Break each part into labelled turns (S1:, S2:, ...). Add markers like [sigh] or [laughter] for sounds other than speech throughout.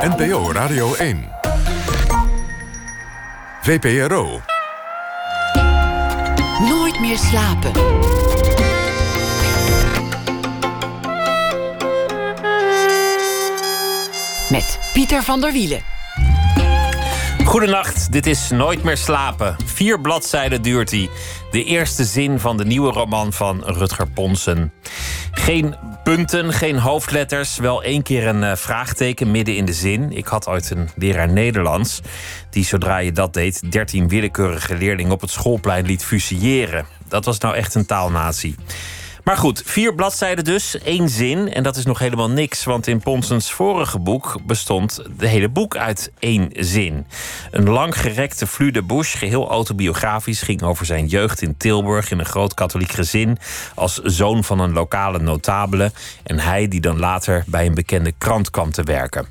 S1: NPO Radio 1. VPRO.
S2: Nooit meer slapen. Met Pieter van der Wielen.
S3: Goedenacht, dit is Nooit meer slapen. Vier bladzijden duurt hij. De eerste zin van de nieuwe roman van Rutger Ponsen. Geen punten, geen hoofdletters, wel één keer een uh, vraagteken midden in de zin. Ik had ooit een leraar Nederlands die, zodra je dat deed, 13 willekeurige leerlingen op het schoolplein liet fusilleren. Dat was nou echt een taalnatie. Maar goed, vier bladzijden dus, één zin. En dat is nog helemaal niks, want in Ponsens vorige boek bestond de hele boek uit één zin. Een langgerekte Flu de Bush, geheel autobiografisch, ging over zijn jeugd in Tilburg in een groot katholiek gezin. Als zoon van een lokale notabele. En hij die dan later bij een bekende krant kwam te werken.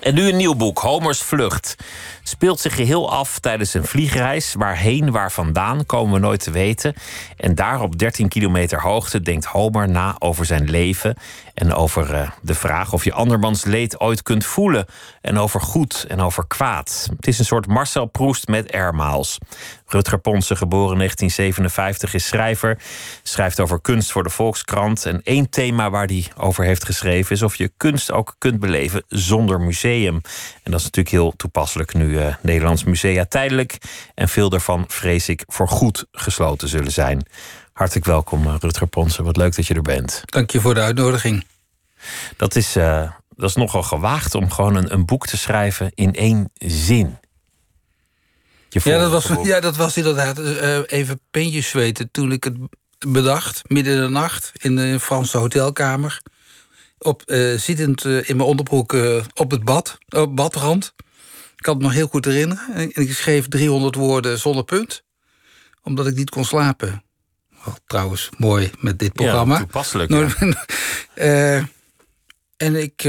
S3: En nu een nieuw boek, Homers Vlucht. Speelt zich geheel af tijdens een vliegreis. Waarheen, waar vandaan, komen we nooit te weten. En daar op 13 kilometer hoogte denkt Homer na over zijn leven. En over uh, de vraag of je andermans leed ooit kunt voelen. En over goed en over kwaad. Het is een soort Marcel Proust met airmaals. Rutger Ponsen, geboren in 1957, is schrijver. Schrijft over kunst voor de Volkskrant. En één thema waar hij over heeft geschreven is of je kunst ook kunt beleven zonder museum. En dat is natuurlijk heel toepasselijk nu uh, Nederlands musea tijdelijk. En veel daarvan, vrees ik, voor goed gesloten zullen zijn. Hartelijk welkom, uh, Rutger Ponsen. Wat leuk dat je er bent.
S4: Dank je voor de uitnodiging.
S3: Dat is, uh, dat is nogal gewaagd om gewoon een, een boek te schrijven in één zin.
S4: Ja dat, was, ja, dat was inderdaad uh, even peentjes zweten toen ik het bedacht, midden in de nacht, in de Franse hotelkamer. Op, uh, zittend uh, in mijn onderbroek op het bad, op badrand. Ik kan het nog heel goed herinneren. En ik schreef 300 woorden zonder punt, omdat ik niet kon slapen. Oh, trouwens, mooi met dit programma.
S3: Ja, toepasselijk. [laughs] Ja.
S4: en ik,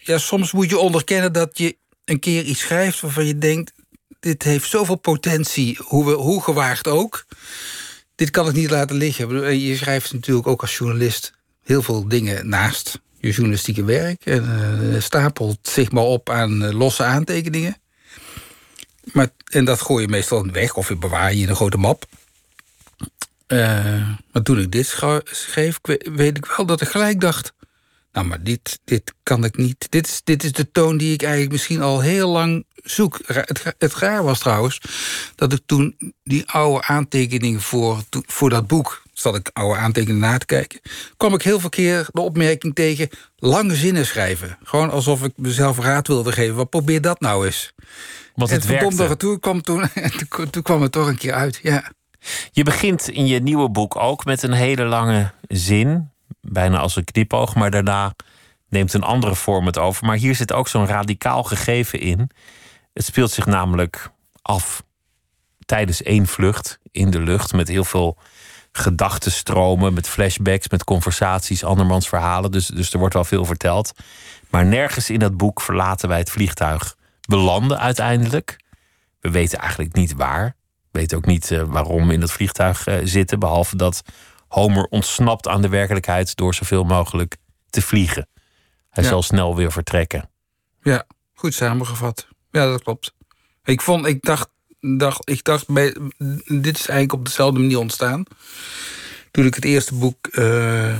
S4: ja, soms moet je onderkennen dat je een keer iets schrijft waarvan je denkt: dit heeft zoveel potentie, hoe, we, hoe gewaagd ook. Dit kan ik niet laten liggen. Je schrijft natuurlijk ook als journalist heel veel dingen naast je journalistieke werk. En uh, stapelt zich maar op aan uh, losse aantekeningen. Maar, en dat gooi je meestal weg of je bewaar je in een grote map. Uh, maar toen ik dit schreef, weet ik wel dat ik gelijk dacht... nou, maar dit, dit kan ik niet. Dit is, dit is de toon die ik eigenlijk misschien al heel lang zoek. Het, het raar was trouwens dat ik toen die oude aantekeningen voor, voor dat boek... zat ik oude aantekeningen na te kijken... kwam ik heel veel keer de opmerking tegen lange zinnen schrijven. Gewoon alsof ik mezelf raad wilde geven. Wat probeer dat nou eens?
S3: Want het
S4: en verdomd toe kwam [laughs] toen, toen kwam het toch een keer uit, ja.
S3: Je begint in je nieuwe boek ook met een hele lange zin. Bijna als een knipoog, maar daarna neemt een andere vorm het over. Maar hier zit ook zo'n radicaal gegeven in. Het speelt zich namelijk af tijdens één vlucht in de lucht met heel veel gedachtenstromen, met flashbacks, met conversaties, andermans verhalen. Dus, dus er wordt wel veel verteld. Maar nergens in dat boek verlaten wij het vliegtuig. We landen uiteindelijk. We weten eigenlijk niet waar. We weten ook niet uh, waarom we in dat vliegtuig uh, zitten, behalve dat Homer ontsnapt aan de werkelijkheid door zoveel mogelijk te vliegen. Hij ja. zal snel weer vertrekken.
S4: Ja, goed samengevat. Ja, dat klopt. Ik vond, ik dacht, ik dacht bij, dit is eigenlijk op dezelfde manier ontstaan. Toen ik het eerste boek uh,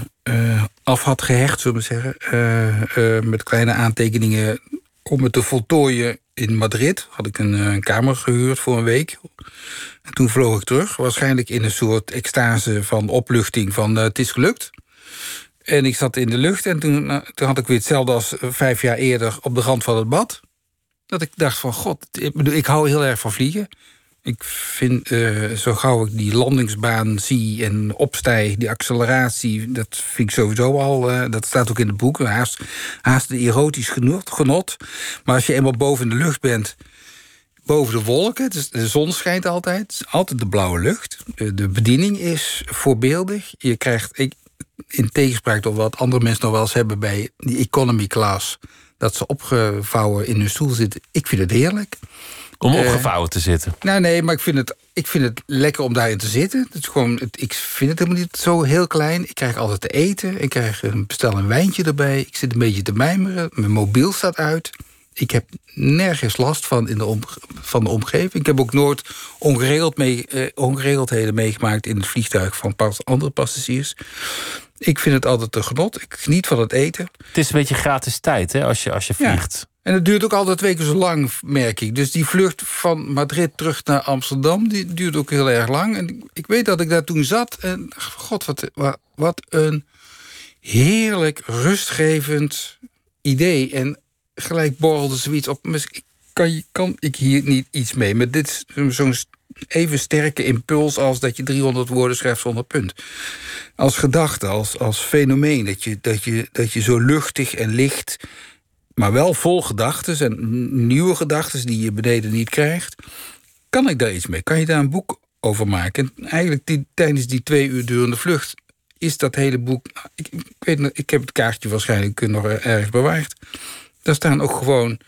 S4: af had gehecht, zullen we zeggen, uh, met kleine aantekeningen om het te voltooien in Madrid, had ik een, een, kamer gehuurd voor een week. En toen vloog ik terug, waarschijnlijk in een soort extase van opluchting van het is gelukt. En ik zat in de lucht en toen, toen had ik weer hetzelfde als vijf jaar eerder op de rand van het bad. Dat ik dacht van, god, ik, ik hou heel erg van vliegen. Ik vind, uh, zo gauw ik die landingsbaan zie en opstij, die acceleratie... dat vind ik sowieso al, uh, dat staat ook in het boek, haast, haast erotisch genot, genot. Maar als je eenmaal boven de lucht bent, boven de wolken... Dus de zon schijnt altijd, altijd de blauwe lucht. De bediening is voorbeeldig. Je krijgt, ik, in tegenspraak tot wat andere mensen nog wel eens hebben... bij die economy class dat ze opgevouwen in hun stoel zitten. Ik vind het heerlijk.
S3: Om opgevouwen uh, te zitten?
S4: Nou nee, maar ik vind, het, ik vind het lekker om daarin te zitten. Het is gewoon, het, ik vind het helemaal niet zo heel klein. Ik krijg altijd te eten. Ik krijg een, bestel een wijntje erbij. Ik zit een beetje te mijmeren. Mijn mobiel staat uit. ik heb nergens last van in de om, van de omgeving. Ik heb ook nooit ongeregeld mee, eh, ongeregeldheden meegemaakt in het vliegtuig van pas, andere passagiers. Ik vind het altijd een genot. Ik geniet van het eten.
S3: Het is een beetje gratis tijd hè, als je, als je vliegt.
S4: En het duurt ook altijd twee keer zo lang, merk ik. Dus die vlucht van Madrid terug naar Amsterdam... die duurt ook heel erg lang. En ik weet dat ik daar toen zat... en god, wat, wat, wat een heerlijk, rustgevend idee. En gelijk borrelde zoiets op. Kan, kan ik hier niet iets mee? Maar dit is zo'n even sterke impuls als dat je 300 woorden schrijft zonder punt. Als gedachte, als, als fenomeen. Dat je, dat, je, dat je zo luchtig en licht, maar wel vol gedachten en nieuwe gedachten die je beneden niet krijgt. Kan ik daar iets mee? Kan je daar een boek over maken? En eigenlijk die, tijdens die twee uur durende vlucht is dat hele boek. Ik, weet, ik heb het kaartje waarschijnlijk nog ergens bewaard. Daar staan ook gewoon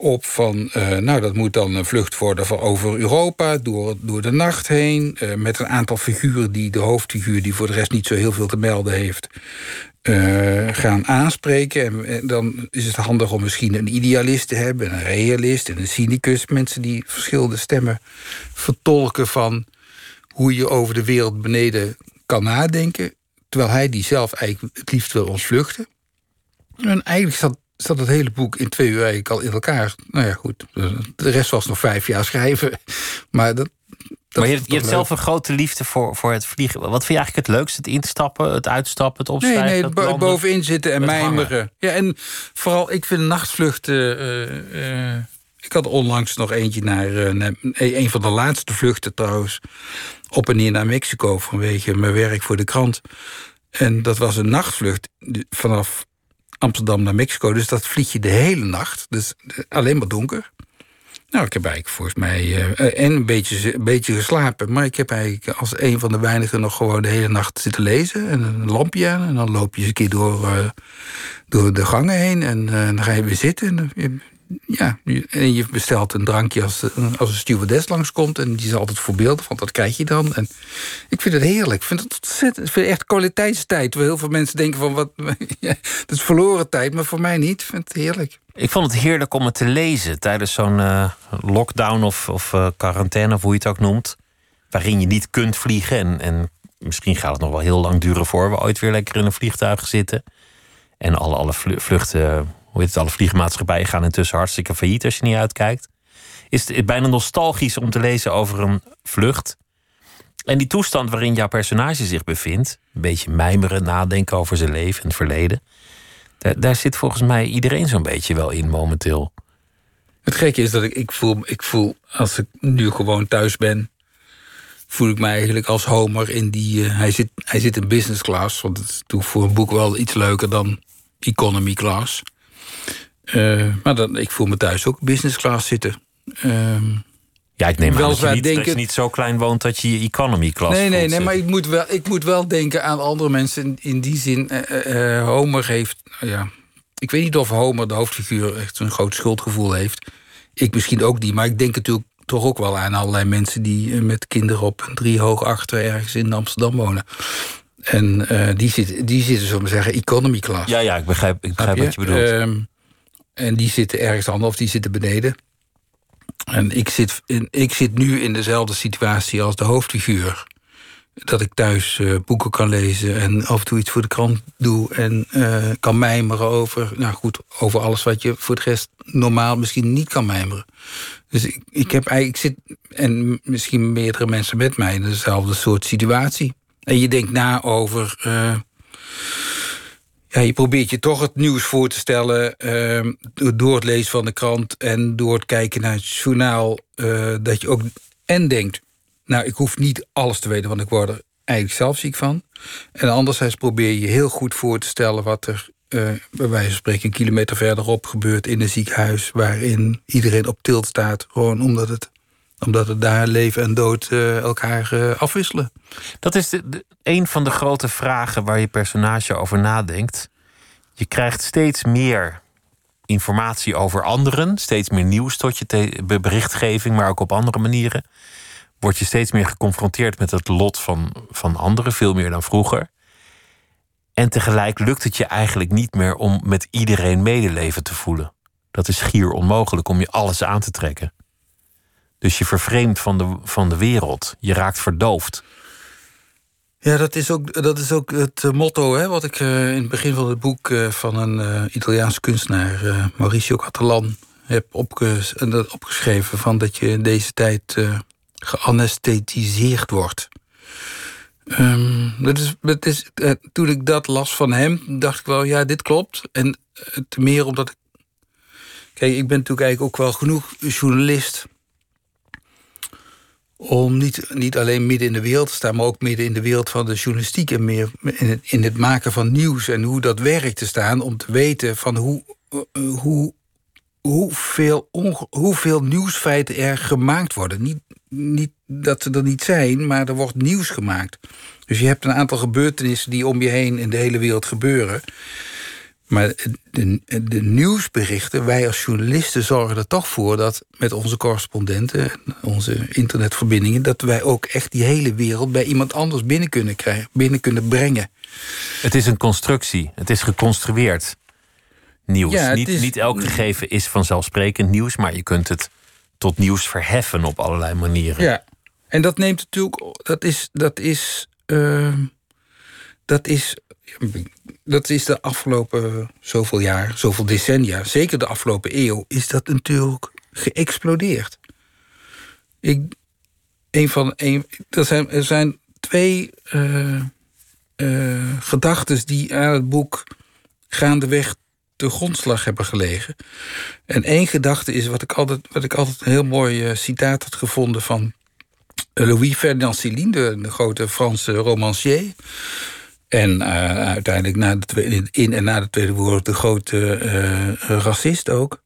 S4: op van, uh, nou dat moet dan een vlucht worden van over Europa, door, door de nacht heen, uh, met een aantal figuren die de hoofdfiguur, die voor de rest niet zo heel veel te melden heeft, uh, gaan aanspreken. En, en, dan is het handig om misschien een idealist te hebben, een realist en een cynicus, mensen die verschillende stemmen vertolken van hoe je over de wereld beneden kan nadenken, terwijl hij die zelf eigenlijk het liefst wil ontvluchten. En eigenlijk zat zat het hele boek in twee uur eigenlijk al in elkaar. Nou ja, goed. De rest was nog vijf jaar schrijven. [laughs] Maar dat.
S3: maar je, je hebt zelf een grote liefde voor, voor het vliegen. Wat vind je eigenlijk het leukste? Het instappen, het uitstappen, het opstijgen?
S4: Nee,
S3: nee,
S4: bo bovenin zitten en mijmeren. Ja, en vooral, ik vind nachtvluchten... Uh, uh, ik had onlangs nog eentje naar, uh, naar, een van de laatste vluchten trouwens... op en neer naar Mexico vanwege mijn werk voor de krant. En dat was een nachtvlucht vanaf Amsterdam naar Mexico. Dus dat vlieg je de hele nacht. Dus alleen maar donker. Nou, ik heb eigenlijk volgens mij uh, en een beetje, een beetje geslapen. Maar ik heb eigenlijk als een van de weinigen nog gewoon de hele nacht zitten lezen. En een lampje aan. En dan loop je eens een keer door, door de gangen heen. En dan ga je weer zitten. En ja, en je bestelt een drankje als, als een stewardess langskomt. En die is altijd voorbeeldig, want dat krijg je dan. En ik vind het heerlijk. Ik vind het ontzettend. Ik vind het echt kwaliteitstijd. Waar heel veel mensen denken van wat. [laughs] Dat is verloren tijd, maar voor mij niet. Ik vind het heerlijk.
S3: Ik vond het heerlijk om het te lezen tijdens zo'n uh, lockdown of, of uh, quarantaine, of hoe je het ook noemt. Waarin je niet kunt vliegen. En, en misschien gaat het nog wel heel lang duren voor we ooit weer lekker in een vliegtuig zitten. En alle, alle vluchten hoe heet het, alle vliegmaatschappijen gaan intussen hartstikke failliet als je niet uitkijkt. Is het bijna nostalgisch om te lezen over een vlucht. En die toestand waarin jouw personage zich bevindt, een beetje mijmeren, nadenken over zijn leven en het verleden. Daar, zit volgens mij iedereen zo'n beetje wel in momenteel.
S4: Het gekke is dat ik, ik, voel, ik voel, als ik nu gewoon thuis ben, voel ik me eigenlijk als Homer in die. Uh, hij, zit, hij zit in business class, want het is voor een boek wel iets leuker dan economy class. Uh, maar dan, ik voel me thuis ook business class zitten. Uh,
S3: ja, ik neem aan dat je, niet, denken... dat je niet zo klein woont dat je je economy class
S4: Nee, nee, nee,
S3: zitten.
S4: maar ik moet, wel, ik moet wel denken aan andere mensen. In, in die zin, uh, Homer heeft... ja, ik weet niet of Homer, de hoofdfiguur, echt een groot schuldgevoel heeft. Ik misschien ook niet, maar ik denk natuurlijk toch ook wel aan allerlei mensen... die met kinderen op een drie hoog achter ergens in Amsterdam wonen. En uh, die, zitten, die zitten, zullen we zeggen, economy class.
S3: Ja, ja, ik begrijp, ik begrijp wat je bedoelt.
S4: Uh, en die zitten ergens anders of die zitten beneden. En ik zit, in, ik zit nu in dezelfde situatie als de hoofdfiguur. Dat ik thuis uh, boeken kan lezen en af en toe iets voor de krant doe. En uh, kan mijmeren over, nou goed, over alles wat je voor de rest normaal misschien niet kan mijmeren. Dus ik, ik heb ik zit, en misschien meerdere mensen met mij, in dezelfde soort situatie. En je denkt na over. Uh, ja, je probeert je toch het nieuws voor te stellen uh, door het lezen van de krant en door het kijken naar het journaal. Uh, dat je ook en denkt, nou, ik hoef niet alles te weten, want ik word er eigenlijk zelf ziek van. En anderzijds probeer je heel goed voor te stellen wat er uh, bij wijze van spreken een kilometer verderop gebeurt in een ziekenhuis, waarin iedereen op tilt staat, gewoon omdat het omdat het daar leven en dood uh, elkaar uh, afwisselen.
S3: Dat is de, een van de grote vragen waar je personage over nadenkt. Je krijgt steeds meer informatie over anderen, steeds meer nieuws tot je berichtgeving, maar ook op andere manieren. Word je steeds meer geconfronteerd met het lot van, van anderen, veel meer dan vroeger. En tegelijk lukt het je eigenlijk niet meer om met iedereen medeleven te voelen. Dat is schier onmogelijk om je alles aan te trekken. Dus je vervreemdt van de, van de wereld. Je raakt verdoofd.
S4: Ja, dat is ook, dat is ook het eh, motto hè, wat ik uh, in het begin van het boek uh, van een uh, Italiaanse kunstenaar, Mauricio Catalan, heb opges opgeschreven. Van dat je in deze tijd geanesthetiseerd wordt. Um, dat is, dat is, toen ik dat las van hem, dacht ik wel, ja, dit klopt. En te meer omdat ik. Kijk, ik ben natuurlijk eigenlijk ook wel genoeg journalist om niet, niet alleen midden in de wereld te staan, maar ook midden in de wereld van de journalistiek en meer in het, in het maken van nieuws en hoe dat werkt te staan, om te weten van hoe, uh, hoe, hoeveel, hoeveel nieuwsfeiten er gemaakt worden. Niet, niet dat ze er niet zijn, maar er wordt nieuws gemaakt. Dus je hebt een aantal gebeurtenissen die om je heen in de hele wereld gebeuren. Maar de, de, nieuwsberichten, wij als journalisten zorgen er toch voor dat met onze correspondenten, onze internetverbindingen, dat wij ook echt die hele wereld bij iemand anders binnen kunnen krijgen, binnen kunnen brengen.
S3: Het is een constructie, het is geconstrueerd nieuws. Ja, niet, is, niet elk gegeven is vanzelfsprekend nieuws, maar je kunt het tot nieuws verheffen op allerlei manieren.
S4: Ja, en dat neemt natuurlijk, dat is, dat is, uh, dat is dat is de afgelopen zoveel jaar, zoveel decennia, zeker de afgelopen eeuw, is dat natuurlijk geëxplodeerd. Ik, een van, een, er, zijn, er zijn twee uh, uh, gedachten die aan het boek gaandeweg de grondslag hebben gelegen. En één gedachte is wat ik altijd, wat ik altijd een heel mooi uh, citaat had gevonden van Louis Ferdinand Céline, de, de grote Franse romancier. En uh, uiteindelijk na de tweede, in en na de Tweede Wereldoorlog de grote uh, racist ook.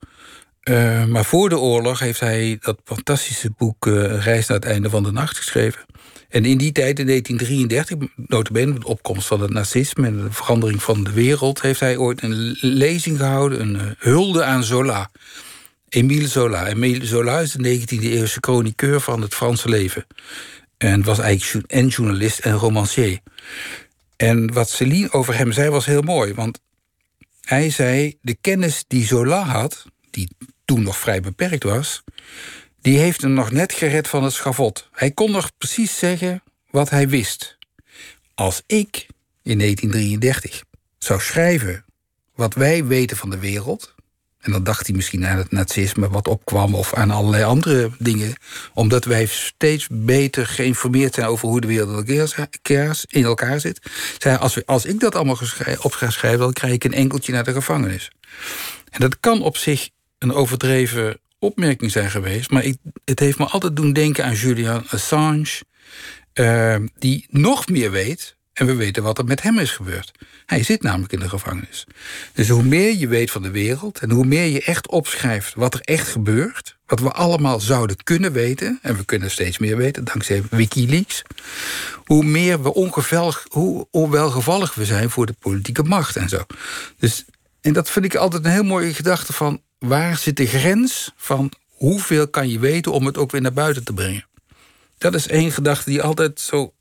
S4: Maar voor de oorlog heeft hij dat fantastische boek Reis naar het einde van de nacht geschreven. En in die tijd, in 1933, notabene de opkomst van het nazisme en de verandering van de wereld, heeft hij ooit een lezing gehouden, een hulde aan Zola. Emile Zola. Emile Zola is de 19e eeuwse chroniqueur van het Franse leven. En was eigenlijk en journalist en romancier. En wat Celine over hem zei was heel mooi. Want hij zei, de kennis die Zola had... die toen nog vrij beperkt was... die heeft hem nog net gered van het schavot. Hij kon nog precies zeggen wat hij wist. Als ik in 1933 zou schrijven wat wij weten van de wereld... En dan dacht hij misschien aan het nazisme wat opkwam of aan allerlei andere dingen. Omdat wij steeds beter geïnformeerd zijn over hoe de wereld in elkaar zit. Zei, als, we, als ik dat allemaal op ga schrijven, dan krijg ik een enkeltje naar de gevangenis. En dat kan op zich een overdreven opmerking zijn geweest. Maar ik, het heeft me altijd doen denken aan Julian Assange. Uh, die nog meer weet en we weten wat er met hem is gebeurd. Hij zit namelijk in de gevangenis. Dus hoe meer je weet van de wereld en hoe meer je echt opschrijft wat er echt gebeurt, wat we allemaal zouden kunnen weten, en we kunnen steeds meer weten dankzij Wikileaks, hoe meer we ongevallig, hoe onwelgevallig we zijn voor de politieke macht en zo. Dus, en dat vind ik altijd een heel mooie gedachte van waar zit de grens van hoeveel kan je weten om het ook weer naar buiten te brengen. Dat is één gedachte die altijd zo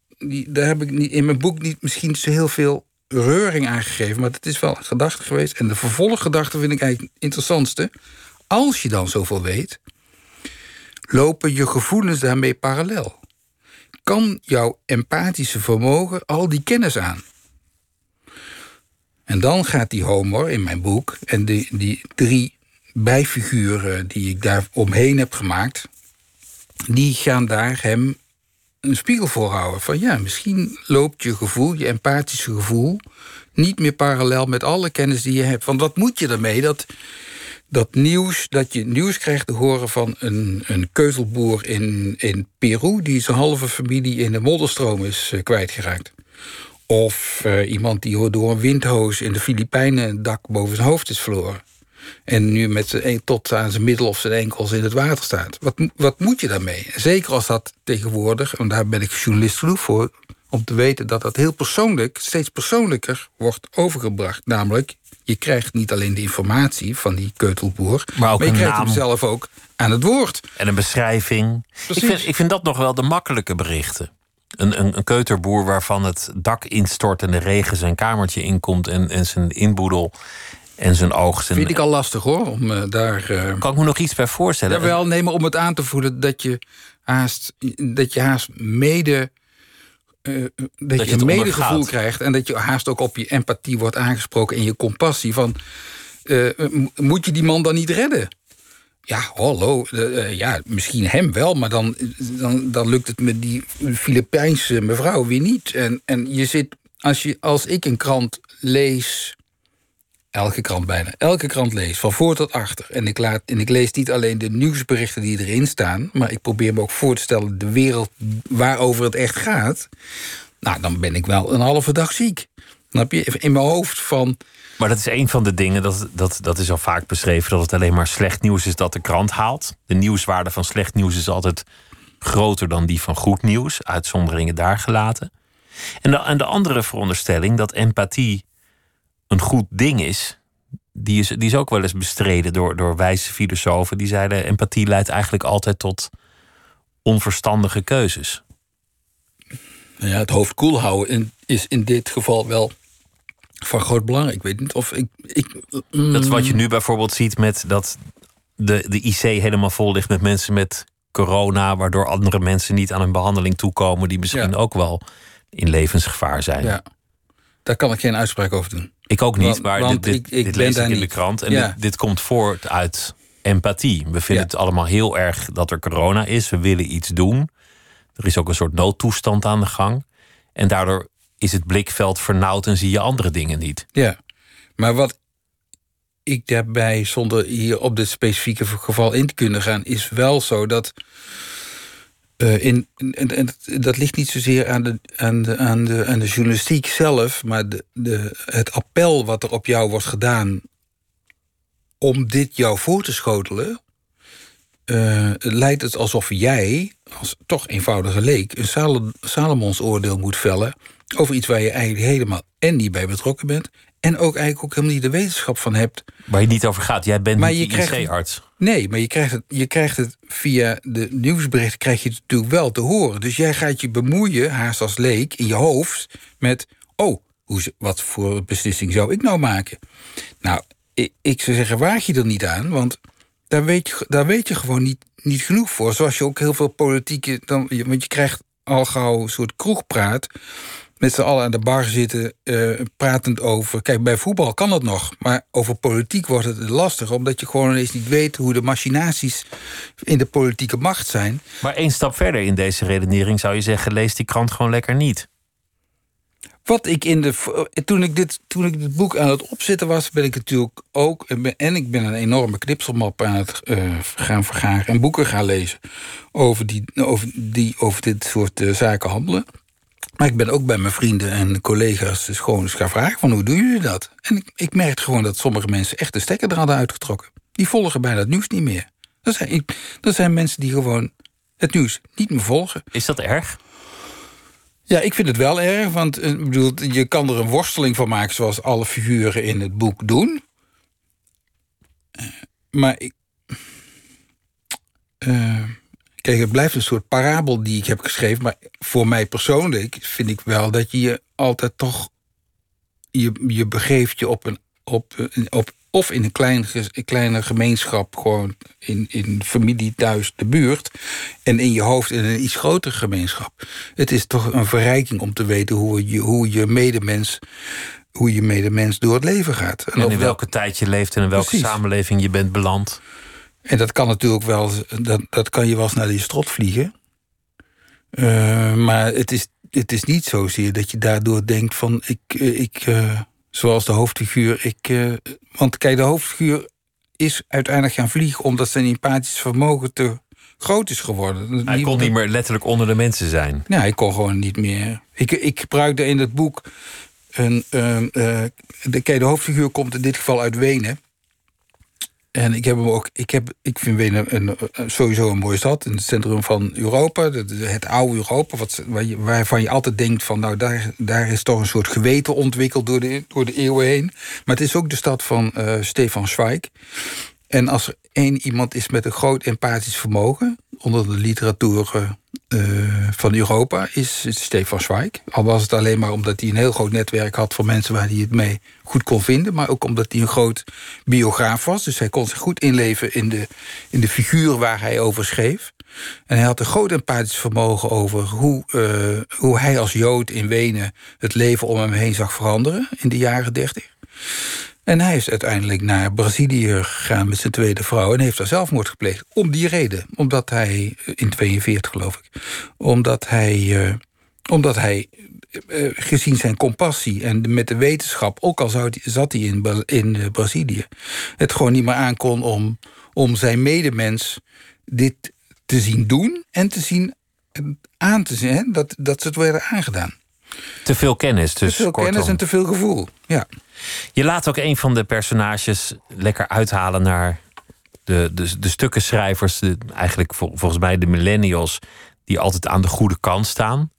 S4: daar heb ik niet, in mijn boek niet misschien zo heel veel reuring aan gegeven. Maar het is wel een gedachte geweest. En de vervolggedachte vind ik eigenlijk het interessantste. Als je dan zoveel weet, lopen je gevoelens daarmee parallel. Kan jouw empathische vermogen al die kennis aan? En dan gaat die homo in mijn boek en die, die drie bijfiguren die ik daar omheen heb gemaakt, die gaan daar hem een spiegel voorhouden. Van ja, misschien loopt je gevoel, je empathische gevoel, niet meer parallel met alle kennis die je hebt. Want wat moet je ermee? Dat, dat nieuws, dat je nieuws krijgt te horen van een, een keuzelboer in, in Peru, die zijn halve familie in de modderstroom is uh, kwijtgeraakt. Of uh, iemand die door een windhoos in de Filipijnen een dak boven zijn hoofd is verloren. En nu met zijn, tot aan zijn middel of zijn enkels in het water staat. Wat, wat moet je daarmee? Zeker als dat tegenwoordig, en daar ben ik journalist genoeg voor, om te weten dat dat heel persoonlijk, steeds persoonlijker wordt overgebracht. Namelijk, je krijgt niet alleen de informatie van die keutelboer, maar, ook maar je krijgt naam. hem zelf ook aan het woord.
S3: En een beschrijving. Ik vind, ik vind dat nog wel de makkelijke berichten. Een, een, een, keuterboer waarvan het dak instort en de regen zijn kamertje inkomt en, en zijn inboedel en zijn oogst.
S4: Vind ik al lastig hoor, om eh, daar... eh,
S3: kan ik me nog iets bij voorstellen?
S4: Jawel, nee, maar om het aan te voelen dat je haast, dat je haast mede. eh, dat,
S3: je
S4: een medegevoel krijgt en dat je haast ook op je empathie wordt aangesproken en je compassie van moet je die man dan niet redden? Ja, hallo, ja, misschien hem wel, maar dan, dan, dan lukt het met die Filipijnse mevrouw weer niet. En, en je zit, als, je, als ik een krant lees, elke krant bijna, elke krant lees, van voor tot achter. En ik, laat, en ik lees niet alleen de nieuwsberichten die erin staan, maar ik probeer me ook voor te stellen de wereld waarover het echt gaat. Nou, dan ben ik wel een halve dag ziek. Snap je? In mijn hoofd van.
S3: Maar dat is een van de dingen, dat, dat, dat is al vaak beschreven, dat het alleen maar slecht nieuws is dat de krant haalt. De nieuwswaarde van slecht nieuws is altijd groter dan die van goed nieuws, uitzonderingen daar gelaten. En de, en de andere veronderstelling dat empathie een goed ding is, die is, die is ook wel eens bestreden door, door wijze filosofen. Die zeiden: empathie leidt eigenlijk altijd tot onverstandige keuzes.
S4: Nou ja, het hoofd koel houden in- is in dit geval wel van groot belang. Ik weet niet of ik. ik mm,
S3: Dat is wat je nu bijvoorbeeld ziet met dat de, de IC helemaal vol ligt met mensen met corona, waardoor andere mensen niet aan een behandeling toekomen die misschien
S4: Ja.
S3: ook wel in levensgevaar zijn.
S4: Ja, daar kan ik geen uitspraak over doen.
S3: Ik ook niet,
S4: Want-
S3: maar
S4: want
S3: dit, dit,
S4: ik- ik
S3: dit lees ik in de krant. En
S4: Ja.
S3: dit, dit komt voort uit empathie. We vinden
S4: Ja.
S3: het allemaal heel erg dat er corona is. We willen iets doen. Er is ook een soort noodtoestand aan de gang. En daardoor is het blikveld vernauwd en zie je andere dingen niet.
S4: Ja, maar wat ik daarbij, zonder hier op dit specifieke geval in te kunnen gaan, is wel zo dat. Eh, in, en, dat- ligt niet zozeer aan de, aan de, aan de, aan de journalistiek zelf, maar de, de, het appel wat er op jou wordt gedaan om dit jou voor te schotelen, eh, lijkt het alsof jij, als toch eenvoudige leek, een Salo- Salomons oordeel moet vellen over iets waar je eigenlijk helemaal en niet bij betrokken bent, en ook eigenlijk ook helemaal niet de wetenschap van hebt.
S3: Waar je niet over gaat. Jij bent
S4: Maar
S3: niet IC-arts.
S4: Nee, maar je krijgt, het, je krijgt het via de nieuwsberichten krijg je het natuurlijk wel te horen. Dus jij gaat je bemoeien, haast als leek, in je hoofd met... oh, hoe, wat voor beslissing zou ik nou maken? Nou, ik, ik zou zeggen, waag je er niet aan, want daar weet je, daar weet je gewoon niet, niet genoeg voor. Zoals je ook heel veel politieke... Dan, want je krijgt al gauw een soort kroegpraat... met z'n allen aan de bar zitten, eh, pratend over... Kijk, bij voetbal kan dat nog, maar over politiek wordt het lastig... omdat je gewoon ineens niet weet hoe de machinaties in de politieke macht zijn.
S3: Maar één stap verder in deze redenering zou je zeggen: lees die krant gewoon lekker niet.
S4: Wat ik in de. Toen ik dit, toen ik dit boek aan het opzetten was, ben ik natuurlijk ook. En ik ben een enorme knipselmap aan het eh, gaan vergaren en boeken gaan lezen over, die, over, die, over dit soort eh, zaken handelen. Maar ik ben ook bij mijn vrienden en collega's dus gewoon eens gaan vragen: van hoe doen jullie dat? En ik, ik merkte gewoon dat sommige mensen echt de stekker er hadden uitgetrokken. Die volgen bijna het nieuws niet meer. Dat zijn, dat zijn mensen die gewoon het nieuws niet meer volgen.
S3: Is dat erg?
S4: Ja, ik vind het wel erg, want eh, ik bedoel, je kan er een worsteling van maken... zoals alle figuren in het boek doen. Eh, maar ik... eh, kijk, het blijft een soort parabel die ik heb geschreven... maar voor mij persoonlijk vind ik wel dat je je altijd toch... je, je begeeft je op een... Op, op, of in een, klein, een kleine gemeenschap, gewoon in, in familie thuis, de buurt. En in je hoofd in een iets grotere gemeenschap. Het is toch een verrijking om te weten hoe je, hoe je medemens. Hoe je medemens door het leven gaat.
S3: En in
S4: wel-
S3: welke tijd je leeft en in welke
S4: Precies.
S3: samenleving je bent beland.
S4: En dat kan natuurlijk wel, dat, dat kan je wel eens naar je strot vliegen. Eh, maar het is, het is niet zozeer dat je daardoor denkt van ik, eh, ik eh, zoals de hoofdfiguur, ik. want kijk, de hoofdfiguur is uiteindelijk gaan vliegen omdat zijn empathisch vermogen te groot is geworden.
S3: Hij kon niet meer letterlijk onder de mensen zijn.
S4: Ja, ik kon gewoon niet meer. Ik, ik gebruikte in het boek een. de, kijk, de hoofdfiguur komt in dit geval uit Wenen. En ik heb hem ook. Ik, heb, ik vind Wenen een, sowieso een mooie stad. In het centrum van Europa. Het, oude Europa. Wat, waarvan je altijd denkt van. Nou, daar, daar is toch een soort geweten ontwikkeld door de, door de eeuwen heen. Maar het is ook de stad van eh, Stefan Zweig. En als er één iemand is met een groot empathisch vermogen. onder de literatuur. Eh, eh, van Europa is Stefan Zweig. Al was het alleen maar omdat hij een heel groot netwerk had van mensen waar hij het mee goed kon vinden. Maar ook omdat hij een groot biograaf was. Dus hij kon zich goed inleven in de, in de figuur waar hij over schreef. En hij had een groot empathisch vermogen over hoe, uh, hoe hij als Jood in Wenen het leven om hem heen zag veranderen in de jaren dertig. En hij is uiteindelijk naar Brazilië gegaan met zijn tweede vrouw... en heeft daar zelfmoord gepleegd. Om die reden. Omdat hij, in 42 geloof ik... omdat hij, uh, omdat hij uh, gezien zijn compassie en met de wetenschap... ook al zat hij in, in Brazilië... het gewoon niet meer aankon om, om zijn medemens dit te zien doen... en te zien aan te zien, hè, dat, dat ze het werden aangedaan.
S3: Te veel kennis dus.
S4: Te veel
S3: kortom.
S4: kennis en te veel gevoel, ja.
S3: Je laat ook een van de personages lekker uithalen naar de, de, de stukkenschrijvers, de, eigenlijk volgens mij de millennials, die altijd aan de goede kant staan.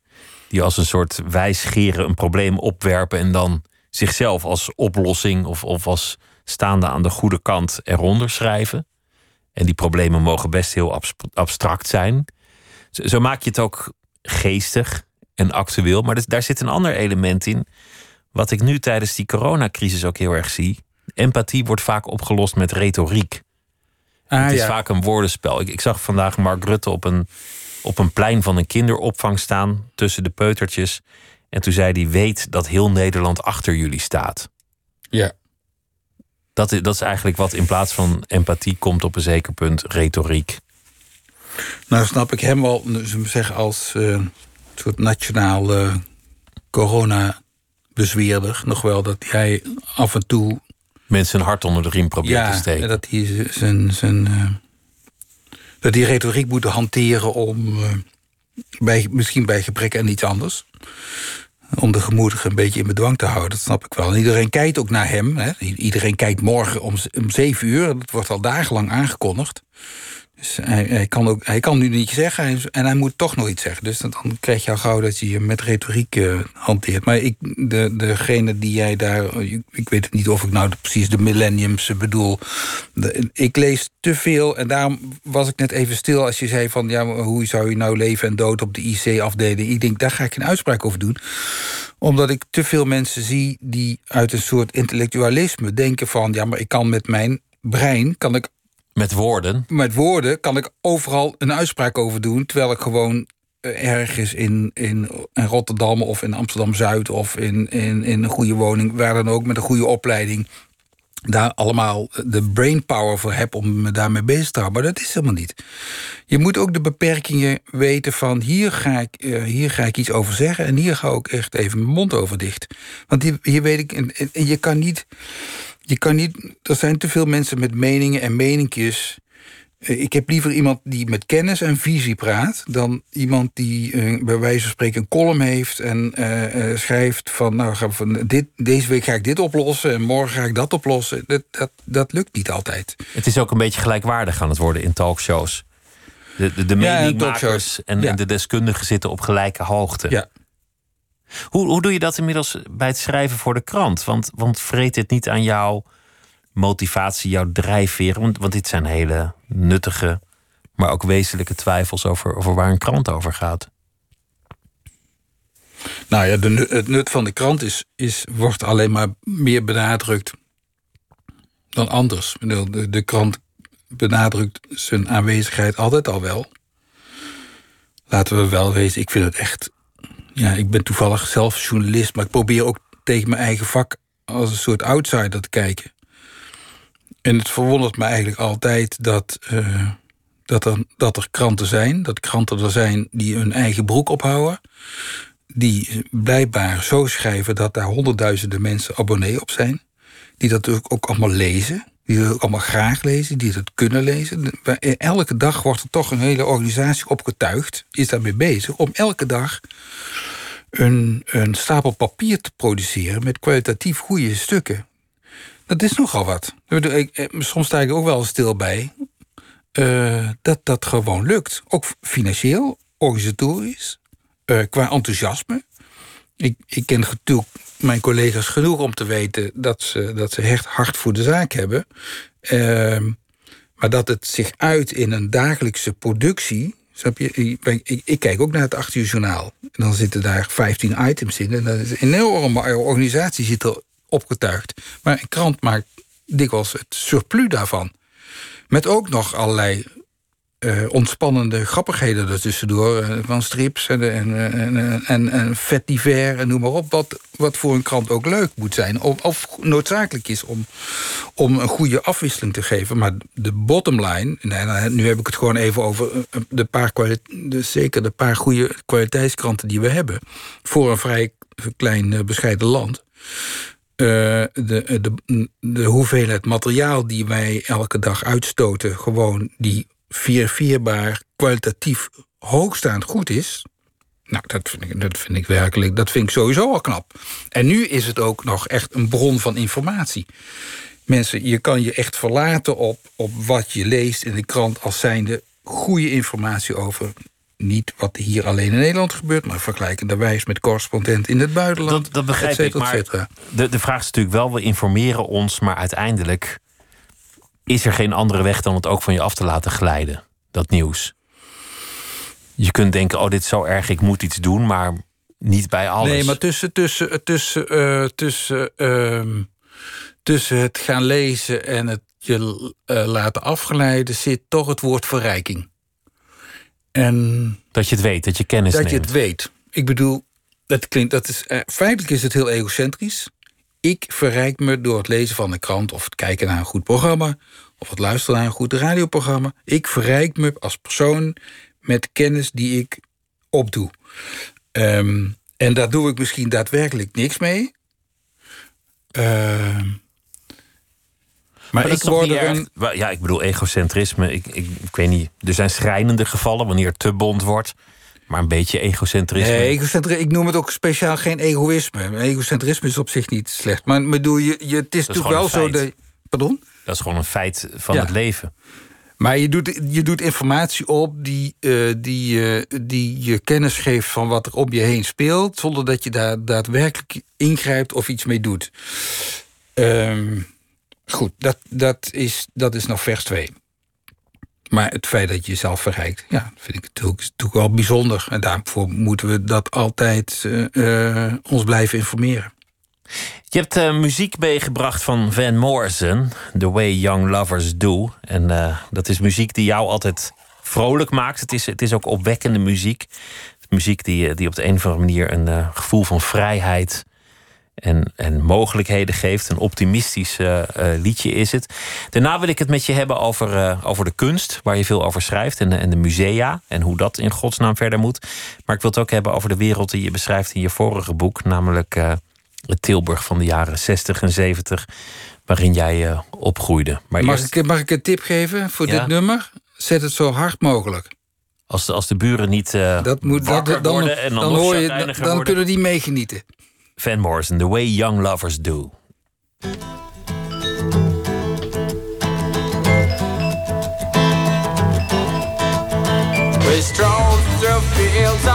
S3: Die als een soort wijsgeren een probleem opwerpen en dan zichzelf als oplossing of, of als staande aan de goede kant eronder schrijven. En die problemen mogen best heel abstract zijn. Zo, zo maak je het ook geestig en actueel. Maar daar zit een ander element in wat ik nu tijdens die coronacrisis ook heel erg zie. Empathie wordt vaak opgelost met retoriek.
S4: Ah,
S3: het is
S4: ja.
S3: vaak een woordenspel. Ik, ik zag vandaag Mark Rutte op een, op een plein van een kinderopvang staan tussen de peutertjes. En toen zei hij: Weet dat heel Nederland achter jullie staat.
S4: Ja.
S3: Dat is, dat is eigenlijk wat in plaats van empathie komt op een zeker punt retoriek.
S4: Nou snap ik hem wel, zeggen, als uh, soort nationaal uh, corona-bezweerder. Nog wel dat hij af en toe...
S3: Mensen een hart onder de riem probeert
S4: ja,
S3: te steken.
S4: dat hij zijn... zijn uh, dat die retoriek moet hanteren om... bij, misschien bij gebrek aan iets anders om de gemoedigen een beetje in bedwang te houden. Dat snap ik wel. En iedereen kijkt ook naar hem. Hè. Iedereen kijkt morgen om, om zeven uur. Dat wordt al dagenlang aangekondigd. Dus hij, kan ook, hij kan nu niet zeggen en hij moet toch nog iets zeggen. Dus dan krijg je al gauw dat je je met retoriek uh, hanteert. Maar ik, de, degene die jij daar... Ik weet niet of ik nou precies de millenniums bedoel. Ik lees te veel en daarom was ik net even stil... als je zei van ja, hoe zou je nou leven en dood op de IC-afdeling. Ik denk, daar ga ik geen uitspraak over doen omdat ik te veel mensen zie die uit een soort intellectualisme denken van... ja, maar ik kan met mijn brein kan ik
S3: met woorden?
S4: Met woorden kan ik overal een uitspraak over doen... terwijl ik gewoon ergens in, in, in Rotterdam of in Amsterdam-Zuid... of in, in, in een goede woning, waar dan ook, met een goede opleiding... daar allemaal de brainpower voor heb om me daarmee bezig te houden. Maar dat is helemaal niet. Je moet ook de beperkingen weten van... hier ga ik, uh, hier ga ik iets over zeggen en hier ga ik echt even mijn mond over dicht. Want hier, hier weet ik... En je kan niet... Je kan niet, er zijn te veel mensen met meningen en meninkjes. Ik heb liever iemand die met kennis en visie praat... dan iemand die uh, bij wijze van spreken een column heeft... en uh, uh, schrijft van, nou, van dit, deze week ga ik dit oplossen... en morgen ga ik dat oplossen. Dat, dat, dat lukt niet altijd.
S3: Het is ook een beetje gelijkwaardig aan het worden in talkshows. De, de, de meningmakers en, ja. en de deskundigen zitten op gelijke hoogte.
S4: Ja.
S3: Hoe, hoe doe je dat inmiddels bij het schrijven voor de krant? Want, want vreet dit niet aan jouw motivatie, jouw drijfveer? Want, want dit zijn hele nuttige, maar ook wezenlijke twijfels over, over waar een krant over gaat.
S4: Nou ja, de, het nut van de krant is, is, wordt alleen maar meer benadrukt dan anders. De, de krant benadrukt zijn aanwezigheid altijd al wel. Laten we wel wezen, ik vind het echt ja, ik ben toevallig zelf journalist, maar ik probeer ook tegen mijn eigen vak als een soort outsider te kijken. En het verwondert me eigenlijk altijd dat, uh, dat, er, dat er kranten zijn, dat kranten er zijn die hun eigen broek ophouden, die blijkbaar zo schrijven dat daar honderdduizenden mensen abonnee op zijn, die dat ook, ook allemaal lezen, die ook allemaal graag lezen, die dat kunnen lezen. Elke dag wordt er toch een hele organisatie opgetuigd, is daarmee bezig, om elke dag een, een stapel papier te produceren met kwalitatief goede stukken. Dat is nogal wat. Soms sta ik er ook wel stil bij uh, dat dat gewoon lukt. Ook financieel, organisatorisch, uh, qua enthousiasme. Ik, ik ken natuurlijk mijn collega's genoeg om te weten dat ze, dat ze echt hard voor de zaak hebben. Uh, maar dat het zich uit in een dagelijkse productie Snap je? Ik, ik, ik kijk ook naar het 8 uur journaal. En dan zitten daar 15 items in. En dat is een enorme organisatie zit er opgetuigd. Maar een krant maakt dikwijls het surplus daarvan. Met ook nog allerlei uh, ontspannende grappigheden ertussendoor. Uh, van strips en, en, en, en, en vet diver en noem maar op. Wat, wat voor een krant ook leuk moet zijn. Of, of noodzakelijk is om, om een goede afwisseling te geven. Maar de bottom line, nou, nu heb ik het gewoon even over eh, de paar de, zeker de paar goede kwaliteitskranten die we hebben. Voor een vrij klein bescheiden land. de, de, de hoeveelheid materiaal die wij elke dag uitstoten, gewoon die verifieerbaar, kwalitatief hoogstaand goed is. Nou, dat vind, ik, dat vind ik werkelijk, dat vind ik sowieso al knap. En nu is het ook nog echt een bron van informatie. Mensen, je kan je echt verlaten op, op wat je leest in de krant als zijnde goede informatie over niet wat hier alleen in Nederland gebeurt, maar vergelijkenderwijs met correspondenten in het buitenland.
S3: Dat, dat begrijp ik, maar de, de vraag is natuurlijk wel, we informeren ons, maar uiteindelijk is er geen andere weg dan het ook van je af te laten glijden, dat nieuws. Je kunt denken, oh, dit is zo erg, ik moet iets doen, maar niet bij alles.
S4: Nee, maar tussen, tussen, tussen, uh, tussen, uh, tussen het gaan lezen en het je uh, laten afgeleiden zit toch het woord verrijking. En
S3: dat je het weet, dat je kennis
S4: dat
S3: neemt.
S4: Dat je het weet. Ik bedoel, dat klinkt, dat is, feitelijk is het heel egocentrisch. Ik verrijk me door het lezen van een krant of het kijken naar een goed programma of het luisteren naar een goed radioprogramma. Ik verrijk me als persoon met kennis die ik opdoe. Um, en daar doe ik misschien daadwerkelijk niks mee. Uh,
S3: maar, maar ik word er een... Ja, ik bedoel, egocentrisme. Ik, ik, ik weet niet. Er zijn schrijnende gevallen wanneer het te bond wordt. Maar een beetje egocentrisme.
S4: Nee, egocentrisme, ik noem het ook speciaal geen egoïsme. Egocentrisme is op zich niet slecht. Maar bedoel, je, je, het is, natuurlijk wel zo... De, pardon?
S3: Dat is gewoon een feit van het leven.
S4: Maar je doet, je doet informatie op die, uh, die, uh, die je kennis geeft van wat er om je heen speelt, zonder dat je daar daadwerkelijk ingrijpt of iets mee doet. Um, goed, dat, dat, is, dat is nog vers 2. Maar het feit dat je jezelf verrijkt, ja, vind ik natuurlijk, natuurlijk wel bijzonder. En daarvoor moeten we dat altijd uh, ons blijven informeren.
S3: Je hebt uh, muziek meegebracht van Van Morrison, The Way Young Lovers Do. En dat is muziek die jou altijd vrolijk maakt. Het is, het is ook opwekkende muziek. Muziek die, die op de een of andere manier een gevoel van vrijheid en, en mogelijkheden geeft. Een optimistisch liedje is het. Daarna wil ik het met je hebben over, over de kunst, waar je veel over schrijft. En, en de musea en hoe dat in godsnaam verder moet. Maar ik wil het ook hebben over de wereld die je beschrijft in je vorige boek, namelijk het Tilburg van de jaren 60 en 70, waarin jij opgroeide.
S4: Maar mag, ik, mag ik een tip geven voor dit nummer? Zet het zo hard mogelijk.
S3: Als de, als de buren niet dat moet, dat, dan, worden en dan, dan, hoor je, dan,
S4: dan kunnen die meegenieten.
S3: Van Morrison, The Way Young Lovers Do. We strolled through fields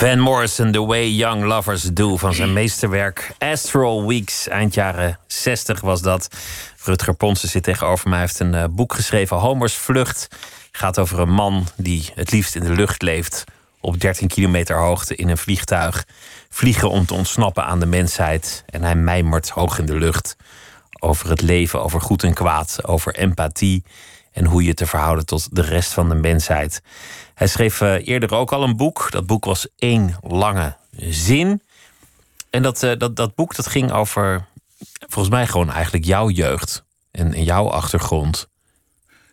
S3: Van Morrison, The Way Young Lovers Do van zijn meesterwerk Astral Weeks. Eind jaren 60 was dat. Rutger Ponsen zit tegenover mij. Heeft een uh, boek geschreven, Homers Vlucht. Gaat over een man die het liefst in de lucht leeft. Op 13 kilometer hoogte in een vliegtuig. Vliegen om te ontsnappen aan de mensheid. En hij mijmert hoog in de lucht. Over het leven, over goed en kwaad. Over empathie. En hoe je te verhouden tot de rest van de mensheid. Hij schreef uh, eerder ook al een boek. Dat boek was één lange zin. En dat, uh, dat, dat boek dat ging over, volgens mij gewoon eigenlijk jouw jeugd. En, en jouw achtergrond.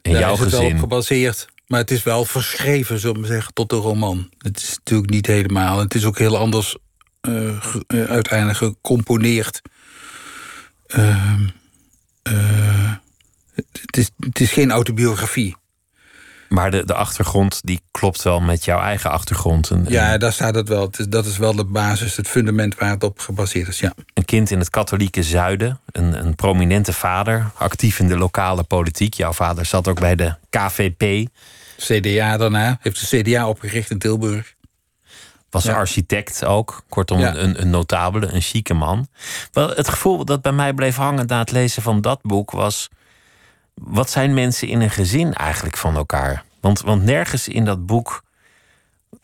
S3: En
S4: Daar
S3: jouw
S4: is het
S3: gezin.
S4: op gebaseerd. Maar het is wel verschreven, zullen we zeggen, tot een roman. Het is natuurlijk niet helemaal. Het is ook heel anders uh, uh, uiteindelijk gecomponeerd. Ehm, uh, het, is, het is geen autobiografie.
S3: Maar de, de achtergrond die klopt wel met jouw eigen achtergrond. Een,
S4: ja, daar staat het wel. Dat is wel de basis, het fundament waar het op gebaseerd is. Ja.
S3: Een kind in het katholieke zuiden, een, een prominente vader, actief in de lokale politiek. Jouw vader zat ook bij de KVP.
S4: CDA daarna, heeft de CDA opgericht in Tilburg.
S3: Was ja. architect ook. Kortom, ja. een, een notabele, een chique man. Wel, het gevoel dat bij mij bleef hangen na het lezen van dat boek was. Wat zijn mensen in een gezin eigenlijk van elkaar? Want, want nergens in dat boek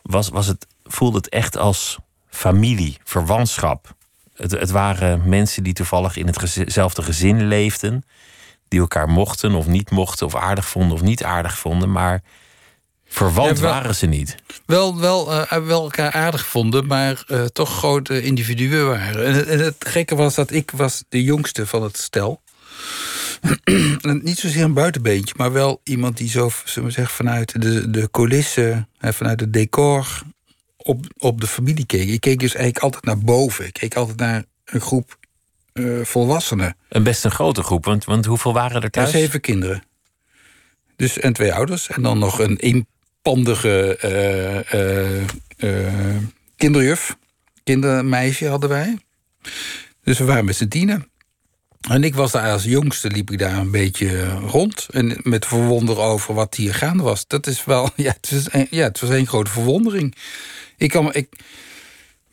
S3: was, was het, voelde het echt als familie, verwantschap. Het, het waren mensen die toevallig in hetzelfde gezin leefden. Die elkaar mochten of niet mochten, of aardig vonden of niet aardig vonden. Maar verwant ja, wel, waren ze niet.
S4: Wel, wel, uh, wel elkaar aardig vonden, maar uh, toch grote individuen waren. En het gekke was dat ik was de jongste van het stel. [clears throat] niet zozeer een buitenbeentje, maar wel iemand die zo, zullen we zeggen, vanuit de, de coulissen, vanuit het decor op, op de familie keek. Ik keek dus eigenlijk altijd naar boven. Ik keek altijd naar een groep uh, volwassenen.
S3: Een best een grote groep, want, want hoeveel waren er thuis?
S4: Ja, zeven kinderen. Dus, en twee ouders. En dan nog een eenpandige uh, uh, kinderjuf. Kindermeisje hadden wij. Dus we waren met z'n tienen. En ik was daar als jongste, liep ik daar een beetje rond. En met verwonder over wat hier gaande was. Dat is wel, [laughs] ja, het was ja, een grote verwondering. Ik kan, ik,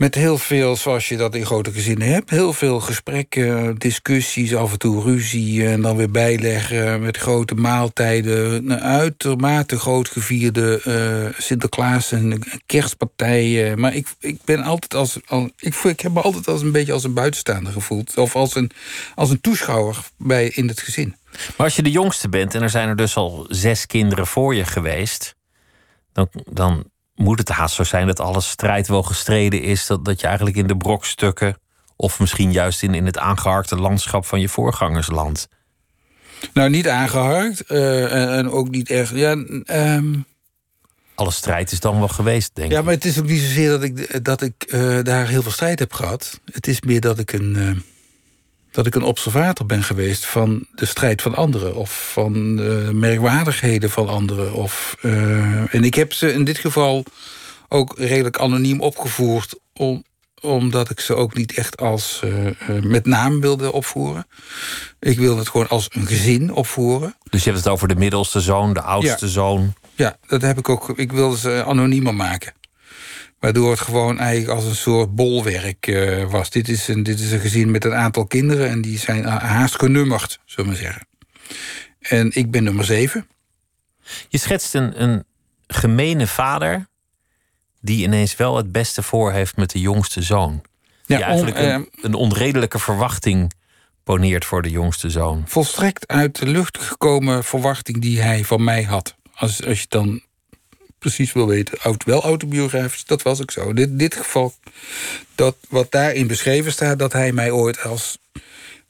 S4: met heel veel, zoals je dat in grote gezinnen hebt, heel veel gesprekken, discussies, af en toe ruzie en dan weer bijleggen met grote maaltijden. Een uitermate groot gevierde uh, Sinterklaas en kerstpartijen. Maar ik, ik ben altijd als, ik, ik heb me altijd als een beetje als een buitenstaander gevoeld. Of als een, als een toeschouwer bij, in het gezin.
S3: Maar als je de jongste bent en er zijn er dus al zes kinderen voor je geweest, dan, dan moet het haast zo zijn dat alle strijd wel gestreden is. Dat, dat je eigenlijk in de brokstukken. of misschien juist in, in het aangeharkte landschap van je voorgangersland.
S4: Nou, niet aangeharkt. Uh, en, en, ook niet echt. Ja, um...
S3: Alle strijd is dan wel geweest, denk ik.
S4: Ja, maar het is ook niet zozeer dat ik, dat ik uh, daar heel veel strijd heb gehad. Het is meer dat ik een. Uh, dat ik een observator ben geweest van de strijd van anderen... of van de merkwaardigheden van anderen. Of, uh, en ik heb ze in dit geval ook redelijk anoniem opgevoerd... Om, omdat ik ze ook niet echt als uh, uh, met naam wilde opvoeren. Ik wilde het gewoon als een gezin opvoeren.
S3: Dus je hebt het over de middelste zoon, de oudste
S4: ja.
S3: zoon.
S4: Ja, dat heb ik ook. Ik wilde ze anoniemer maken. Waardoor het gewoon eigenlijk als een soort bolwerk uh, was. Dit is, een, dit is een gezin met een aantal kinderen en die zijn haast genummerd, zullen we zeggen. En ik ben nummer zeven.
S3: Je schetst een, een gemene vader die ineens wel het beste voor heeft met de jongste zoon. Die ja, eigenlijk on, uh, een, een, onredelijke verwachting poneert voor de jongste zoon.
S4: Volstrekt uit de lucht gekomen verwachting die hij van mij had. Als, als je dan precies wil weten, auto, wel autobiografisch, dat was ook zo. In dit, dit geval, dat wat daarin beschreven staat, dat hij mij ooit als,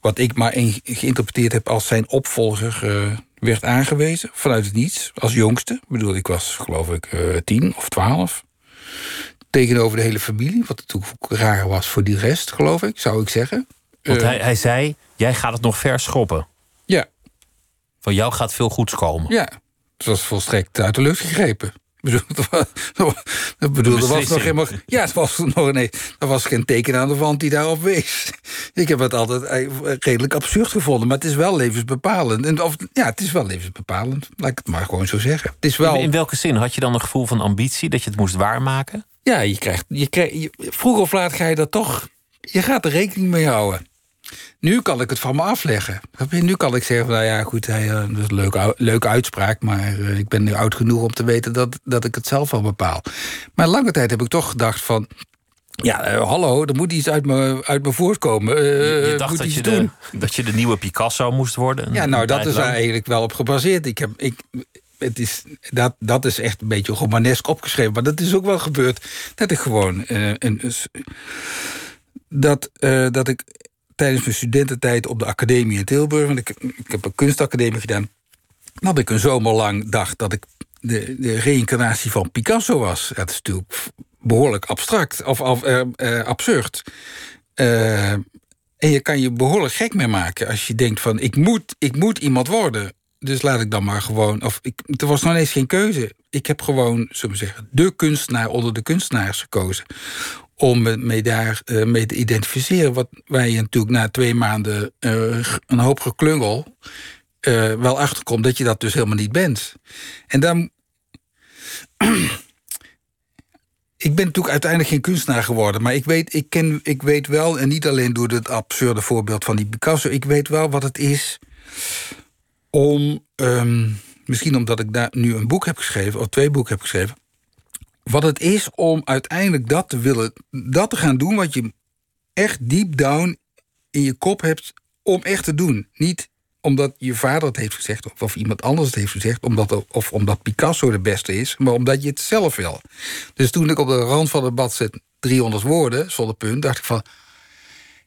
S4: wat ik maar geïnterpreteerd heb als zijn opvolger, uh, werd aangewezen, vanuit het niets, als jongste. Ik bedoel, ik was geloof ik uh, tien of twaalf. Tegenover de hele familie, wat natuurlijk raar was voor die rest, geloof ik, zou ik zeggen.
S3: Want uh, hij, hij zei, jij gaat het nog ver schoppen.
S4: Ja.
S3: Van jou gaat veel goeds komen.
S4: Ja, het was volstrekt uit de lucht gegrepen. Bedoel, [laughs] dat bedoel, er was nog helemaal. Ja, het was [laughs] nog nee, er was geen teken aan de wand die daarop wees. [laughs] Ik heb het altijd redelijk absurd gevonden, maar het is wel levensbepalend. En, of, ja, het is wel levensbepalend. Laat ik het maar gewoon zo zeggen. Het is wel...
S3: in, in welke zin had je dan een gevoel van ambitie dat je het moest waarmaken?
S4: Ja, je krijgt, je krijgt, vroeger of laat ga je dat toch... Je gaat er rekening mee houden. Nu kan ik het van me afleggen. Nu kan ik zeggen, van, nou ja, goed, eh, dat is een leuke, leuke uitspraak... maar eh, ik ben nu oud genoeg om te weten dat, dat ik het zelf wel bepaal. Maar lange tijd heb ik toch gedacht van... ja, eh, hallo, er moet iets uit me, uit me voortkomen. Eh,
S3: Je, dacht dat je, de, dat je de nieuwe Picasso moest worden.
S4: Ja, nou, dat is daar
S3: lang.
S4: eigenlijk wel op gebaseerd. Ik heb, ik, het is, dat, dat is echt een beetje romanesk opgeschreven. Maar dat is ook wel gebeurd. Dat ik gewoon... een, s- dat, dat ik tijdens mijn studententijd op de academie in Tilburg... want ik, ik heb een kunstacademie gedaan... dat ik een zomer lang dacht dat ik de, de reïncarnatie van Picasso was. Dat is natuurlijk behoorlijk abstract of, of eh, eh, absurd. Eh, en je kan je behoorlijk gek mee maken als je denkt van ik moet, ik moet iemand worden. Dus laat ik dan maar gewoon. Of ik, er was nog eens geen keuze. Ik heb gewoon, zullen we zeggen, de kunstenaar onder de kunstenaars gekozen. Om me mee daar mee te identificeren. Wat je natuurlijk na twee maanden eh, een hoop geklungel. eh, wel achterkomt dat je dat dus helemaal niet bent. En dan. [clears throat] Ik ben natuurlijk uiteindelijk geen kunstenaar geworden. Maar ik weet, ik, ken, ik weet wel, en niet alleen door het absurde voorbeeld van die Picasso... ik weet wel wat het is om... ehm, misschien omdat ik daar nu een boek heb geschreven, of twee boeken heb geschreven... wat het is om uiteindelijk dat te willen... dat te gaan doen wat je echt deep down in je kop hebt om echt te doen. Niet omdat je vader het heeft gezegd of, of iemand anders het heeft gezegd... Omdat, of omdat Picasso de beste is, maar omdat je het zelf wil. Dus toen ik op de rand van het bad zit, 300 woorden, zonder punt... dacht ik van,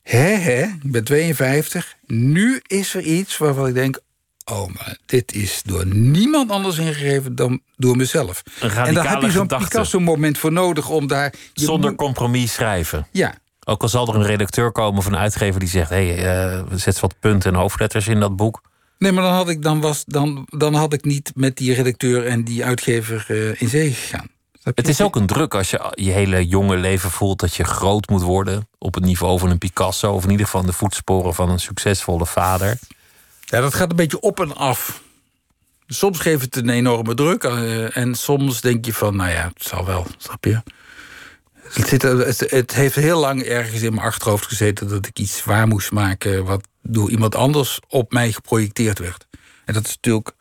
S4: hè, hè, ik ben 52, nu is er iets waarvan ik denk... oh, maar dit is door niemand anders ingegeven dan door mezelf. En daar heb je zo'n. Picasso-moment voor nodig om daar...
S3: Zonder
S4: moet-
S3: compromis schrijven.
S4: Ja,
S3: Ook al zal er een redacteur komen of een uitgever die zegt: hé, hey, eh, zet wat punten en hoofdletters in dat boek.
S4: Nee, maar dan had ik, dan was, dan, dan had ik niet met die redacteur en die uitgever eh, in zee gegaan.
S3: Het is ook een druk als je je hele jonge leven voelt dat je groot moet worden op het niveau van een Picasso, of in ieder geval de voetsporen van een succesvolle vader.
S4: Ja, dat gaat een beetje op en af. Soms geeft het een enorme druk. eh, en soms denk je van, nou ja, het zal wel, snap je? Het, zit, het heeft heel lang ergens in mijn achterhoofd gezeten... dat ik iets waar moest maken wat door iemand anders op mij geprojecteerd werd. En dat is natuurlijk...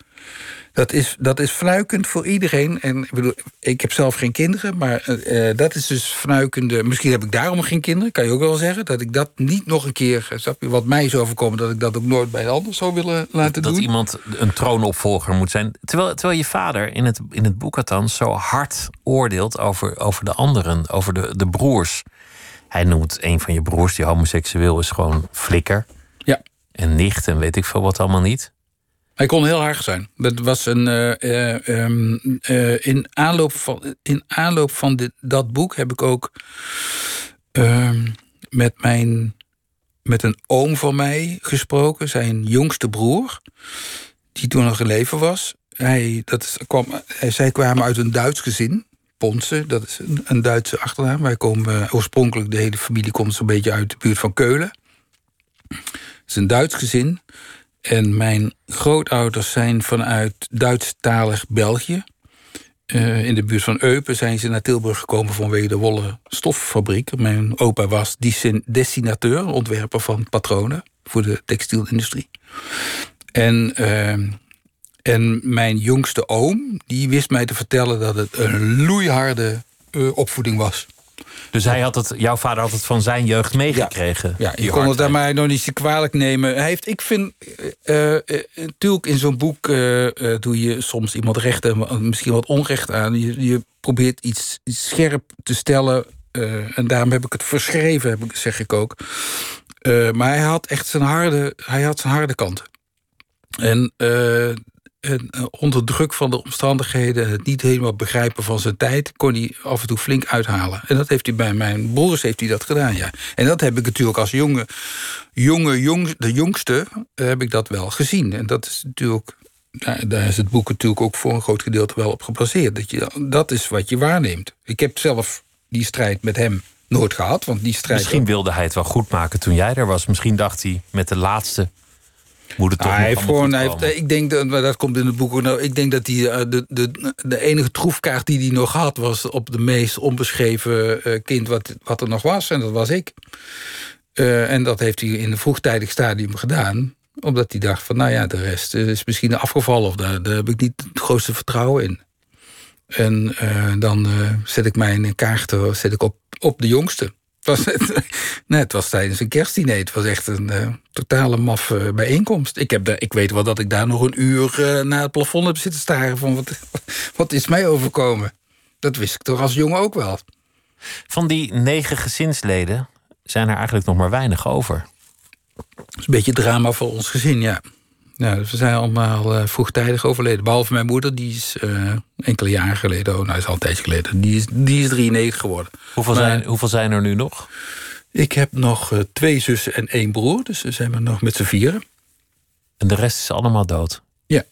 S4: Dat is, dat is fnuikend voor iedereen. En ik, bedoel, ik heb zelf geen kinderen, maar eh, eh, dat is dus fnuikende. Misschien heb ik daarom geen kinderen, kan je ook wel zeggen. Dat ik dat niet nog een keer, eh, snap je, wat mij is overkomen, dat ik dat ook nooit bij een ander zou willen laten
S3: Dat
S4: doen.
S3: iemand een troonopvolger moet zijn. Terwijl, terwijl je vader in het, in het boek althans zo hard oordeelt over, over de anderen, over de, de broers. Hij noemt een van je broers die homoseksueel is gewoon flikker.
S4: Ja.
S3: En nicht en weet ik veel wat allemaal niet.
S4: Hij kon heel hard zijn. Dat was een. eh, eh, ehm, eh, in aanloop van, in aanloop van dit, dat boek heb ik ook ehm, met mijn. met een oom van mij gesproken, zijn jongste broer, die toen nog in leven was. Hij, dat kwam, zij kwamen uit een Duits gezin. Ponsen, dat is een, een Duitse achternaam. Wij komen oorspronkelijk, de hele familie komt zo'n beetje uit de buurt van Keulen. Het is een Duits gezin. En mijn grootouders zijn vanuit Duitsstalig België. Eh, in de buurt van Eupen zijn ze naar Tilburg gekomen vanwege de wollen stoffabriek. Mijn opa was dessinateur, ontwerper van patronen voor de textielindustrie. En, eh, en mijn jongste oom, die wist mij te vertellen dat het een loeiharde eh, opvoeding was.
S3: Dus hij had het, jouw vader had het van zijn jeugd meegekregen.
S4: Ja, je kon het daar
S3: hardheid.
S4: maar nog niet zo kwalijk nemen. Hij heeft, ik vind, eh, eh, natuurlijk in zo'n boek eh, eh, doe je soms iemand recht en misschien wat onrecht aan. Je, je probeert iets, iets scherp te stellen. eh, en daarom heb ik het verschreven, heb ik, zeg ik ook. Eh, maar hij had echt zijn harde, hij had zijn harde kanten. En, eh, en eh, onder druk van de omstandigheden, het niet helemaal begrijpen van zijn tijd, kon hij af en toe flink uithalen. En dat heeft hij bij mijn broers heeft hij dat gedaan, ja. En dat heb ik natuurlijk als jonge, jonge jong, de jongste, eh, heb ik dat wel gezien. En dat is natuurlijk, daar, daar is het boek natuurlijk ook voor een groot gedeelte wel op gebaseerd. Dat, je, dat is wat je waarneemt. Ik heb zelf die strijd met hem nooit gehad, want die strijd.
S3: Misschien wilde hij het wel goed maken toen jij er was. Misschien dacht hij met de laatste Moet het toch
S4: Ah, hij heeft gewoon, hij heeft, ik denk dat, dat komt in het boek ook. Nou, ik denk dat hij eh, de, de, de enige troefkaart die hij nog had, was op de meest onbeschreven eh, kind wat, wat er nog was. En dat was ik. Eh, en dat heeft hij in een vroegtijdig stadium gedaan. Omdat hij dacht van, nou ja, de rest is misschien afgevallen. Of daar, daar heb ik niet het grootste vertrouwen in. En dan zet ik mijn kaarten zet ik op, op de jongste. Het was, [laughs] nee, het was tijdens een kerstdiner. Het was echt een eh, totale maffe bijeenkomst. Ik, heb daar, ik weet wel dat ik daar nog een uur eh, naar het plafond heb zitten staren... van wat, [laughs] wat is mij overkomen. Dat wist ik toch als jongen ook wel.
S3: Van die negen gezinsleden zijn er eigenlijk nog maar weinig over.
S4: Dat is een beetje drama voor ons gezin, ja. Ja dus we zijn allemaal eh, vroegtijdig overleden. Behalve mijn moeder, die is eh, enkele jaren geleden... oh, nou, is al een tijdje geleden. Die is, die is 93 geworden.
S3: Hoeveel,
S4: Maar-
S3: zijn, hoeveel zijn er nu nog?
S4: Ik heb nog eh, twee zussen en één broer. Dus we zijn we nog met z'n vieren.
S3: En de rest is allemaal dood.
S4: Ja.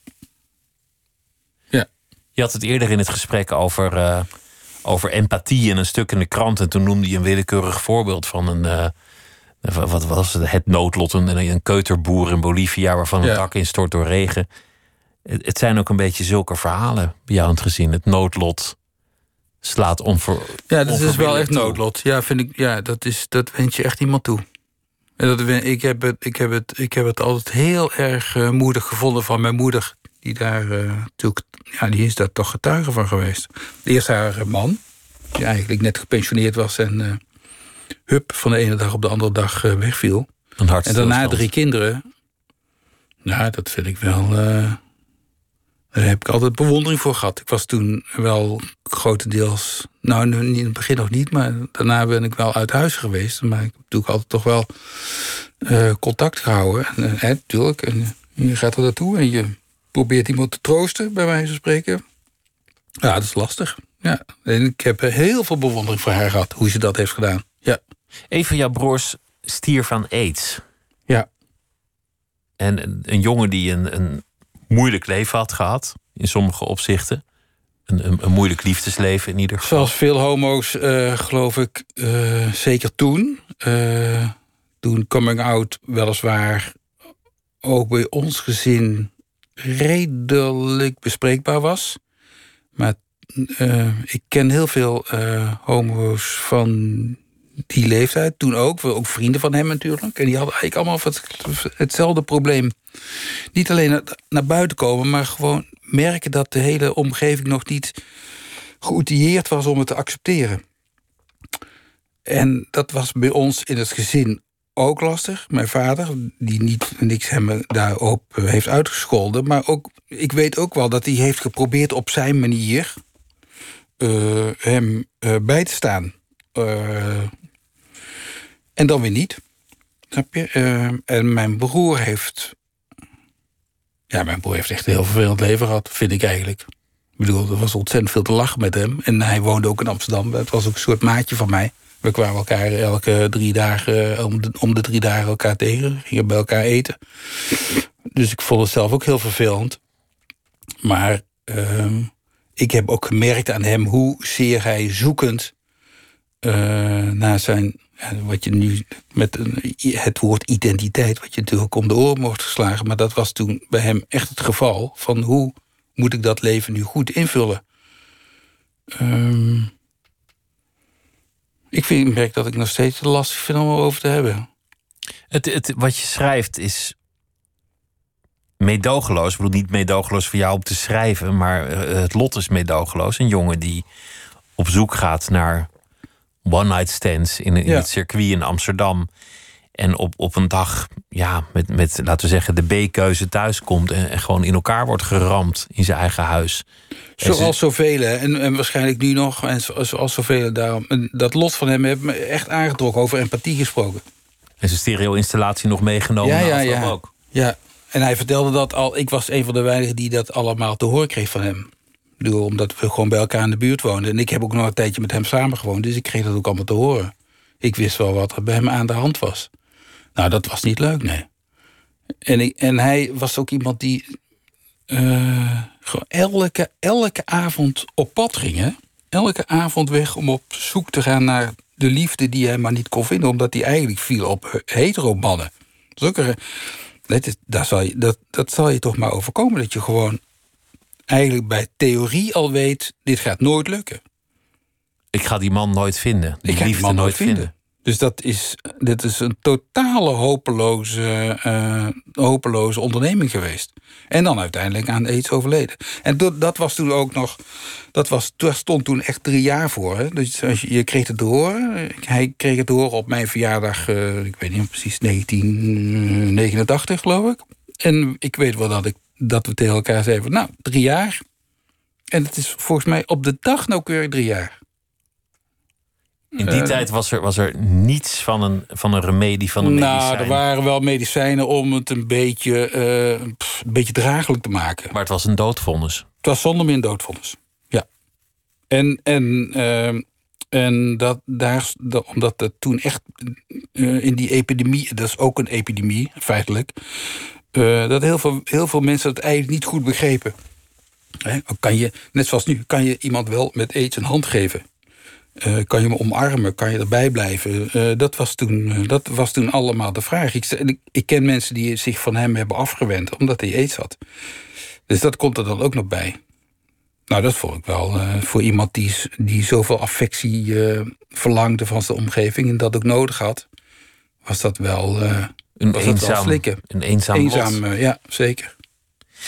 S4: Ja.
S3: Je had het eerder in het gesprek over, over empathie in een stuk in de krant. En toen noemde je een willekeurig voorbeeld van een. Wat was het? Het noodlot. Een, een keuterboer in Bolivia waarvan het
S4: Ja.
S3: dak instort door regen. Het, het zijn ook een beetje zulke verhalen bij jou aan het gezien. Het noodlot slaat onver,
S4: Ja, dat is wel
S3: onverbiddelijk
S4: echt
S3: toe.
S4: noodlot. Ja, vind ik, ja dat, is, dat wens je echt iemand toe. En dat, ik, heb het, ik, heb het, ik heb het altijd heel erg eh, moedig gevonden van mijn moeder. Die daar eh, natuurlijk, ja, die is daar toch getuige van geweest. Eerst haar man, die eigenlijk net gepensioneerd was en eh, hup, van de ene dag op de andere dag eh, wegviel.
S3: Een
S4: En daarna drie kinderen. Nou, dat vind ik wel. eh, daar heb ik altijd bewondering voor gehad. Ik was toen wel grotendeels. Nou, in het begin nog niet, maar daarna ben ik wel uit huis geweest. Maar ik heb natuurlijk altijd toch wel eh, contact gehouden. En, hè, natuurlijk. En je gaat er naartoe en je probeert iemand te troosten, bij wijze van spreken. Ja, dat is lastig. Ja. En ik heb heel veel bewondering voor haar gehad, hoe ze dat heeft gedaan. Ja.
S3: Een van jouw broers stierf van aids.
S4: Ja.
S3: En een, een jongen die een, een moeilijk leven had gehad, in sommige opzichten. Een, een, een moeilijk liefdesleven in ieder geval.
S4: Zoals veel homo's, eh, geloof ik, eh, zeker toen. eh, toen coming out weliswaar ook bij ons gezin redelijk bespreekbaar was. Maar ik ken heel veel homo's van die leeftijd. Toen ook, ook vrienden van hem natuurlijk. En die hadden eigenlijk allemaal het, hetzelfde probleem. Niet alleen naar, buiten komen, maar gewoon merken dat de hele omgeving nog niet geoutilleerd was om het te accepteren. En dat was bij ons in het gezin ook lastig. Mijn vader, die niet niks hem daarop heeft uitgescholden. Maar ook, ik weet ook wel dat hij heeft geprobeerd op zijn manier eh, hem eh, bij te staan. Eh, en dan weer niet. Snap je? Eh, en mijn broer heeft. Ja, mijn broer heeft echt een heel vervelend leven gehad, vind ik eigenlijk. Ik bedoel, er was ontzettend veel te lachen met hem. En hij woonde ook in Amsterdam. Het was ook een soort maatje van mij. We kwamen elkaar elke drie dagen, eh, om de, drie dagen elkaar tegen. Gingen bij elkaar eten. Dus ik vond het zelf ook heel vervelend. Maar ehm, ik heb ook gemerkt aan hem hoezeer hij zoekend eh, naar zijn. Ja, Wat je nu met een, het woord identiteit, wat je natuurlijk om de oren mocht geslagen. Maar dat was toen bij hem echt het geval. Van hoe moet ik dat leven nu goed invullen? Ehm, ik vind, ik merk dat ik nog steeds te lastig vind om erover te hebben.
S3: Het, het, wat je schrijft is meedogenloos. Ik bedoel, niet meedogenloos voor jou om te schrijven, maar eh, het lot is meedogenloos. Een jongen die op zoek gaat naar one-night stands in, in
S4: Ja.
S3: het circuit in Amsterdam. En op, op een dag, ja, met, met laten we zeggen, de B-keuze thuis komt. En, en gewoon in elkaar wordt geramd in zijn eigen huis.
S4: Zoals zoveel, en, en waarschijnlijk nu nog, en zo- zoals zoveel daarom. En dat lot van hem heeft me echt aangetrokken, over empathie gesproken.
S3: En zijn stereo-installatie nog meegenomen.
S4: Ja, ja, ja.
S3: ook.
S4: Ja, en hij vertelde dat al. Ik was een van de weinigen die dat allemaal te horen kreeg van hem. Omdat we gewoon bij elkaar in de buurt woonden. En ik heb ook nog een tijdje met hem samen gewoond, dus ik kreeg dat ook allemaal te horen. Ik wist wel wat er bij hem aan de hand was. Nou, dat was niet leuk, nee. En, ik, en hij was ook iemand die gewoon elke, elke avond op pad ging. Elke avond weg om op zoek te gaan naar de liefde die hij maar niet kon vinden. Omdat hij eigenlijk viel op hetero mannen. Dat Dat, dat, dat, dat zal je toch maar overkomen. Dat je gewoon eigenlijk bij theorie al weet: dit gaat nooit lukken.
S3: Ik ga die man nooit vinden. Die
S4: Ik ga die man
S3: nooit vinden.
S4: vinden. Dus dat is, dit is een totale hopeloze, eh, hopeloze onderneming geweest. En dan uiteindelijk aan aids overleden. En dat, dat was toen ook nog. Dat was, daar stond toen echt drie jaar voor. Hè? Dus als je, je kreeg het te horen. Hij kreeg het te horen op mijn verjaardag, eh, ik weet niet precies, 1989 geloof ik. En ik weet wel dat, ik, dat we tegen elkaar zeiden: van, Nou, drie jaar. En het is volgens mij op de dag nauwkeurig drie jaar.
S3: In die
S4: Eh.
S3: tijd was er, was er niets van een, van een remedie, van een
S4: nou,
S3: medicijn.
S4: er waren wel medicijnen om het een beetje, eh, pff, een beetje draaglijk te maken.
S3: Maar het was een doodvonnis.
S4: Het was zonder meer een doodvonnis. Ja. En, en, ehm, en dat, daar, dat- omdat het toen echt eh, in die epidemie, dat is ook een epidemie feitelijk, eh, dat heel veel, heel veel mensen het eigenlijk niet goed begrepen. Kan je, net zoals nu, kan je iemand wel met aids een hand geven? Eh, kan je me omarmen? Kan je erbij blijven? Eh, dat, was toen, dat was toen allemaal de vraag. Ik, ik, ik ken mensen die zich van hem hebben afgewend omdat hij aids had. Dus dat komt er dan ook nog bij. Nou, dat vond ik wel voor iemand die, die zoveel affectie verlangde van zijn omgeving en dat ook nodig had, was dat wel,
S3: Een
S4: was
S3: eenzaam, een eenzaam.
S4: Eenzaam, eh, ja, zeker.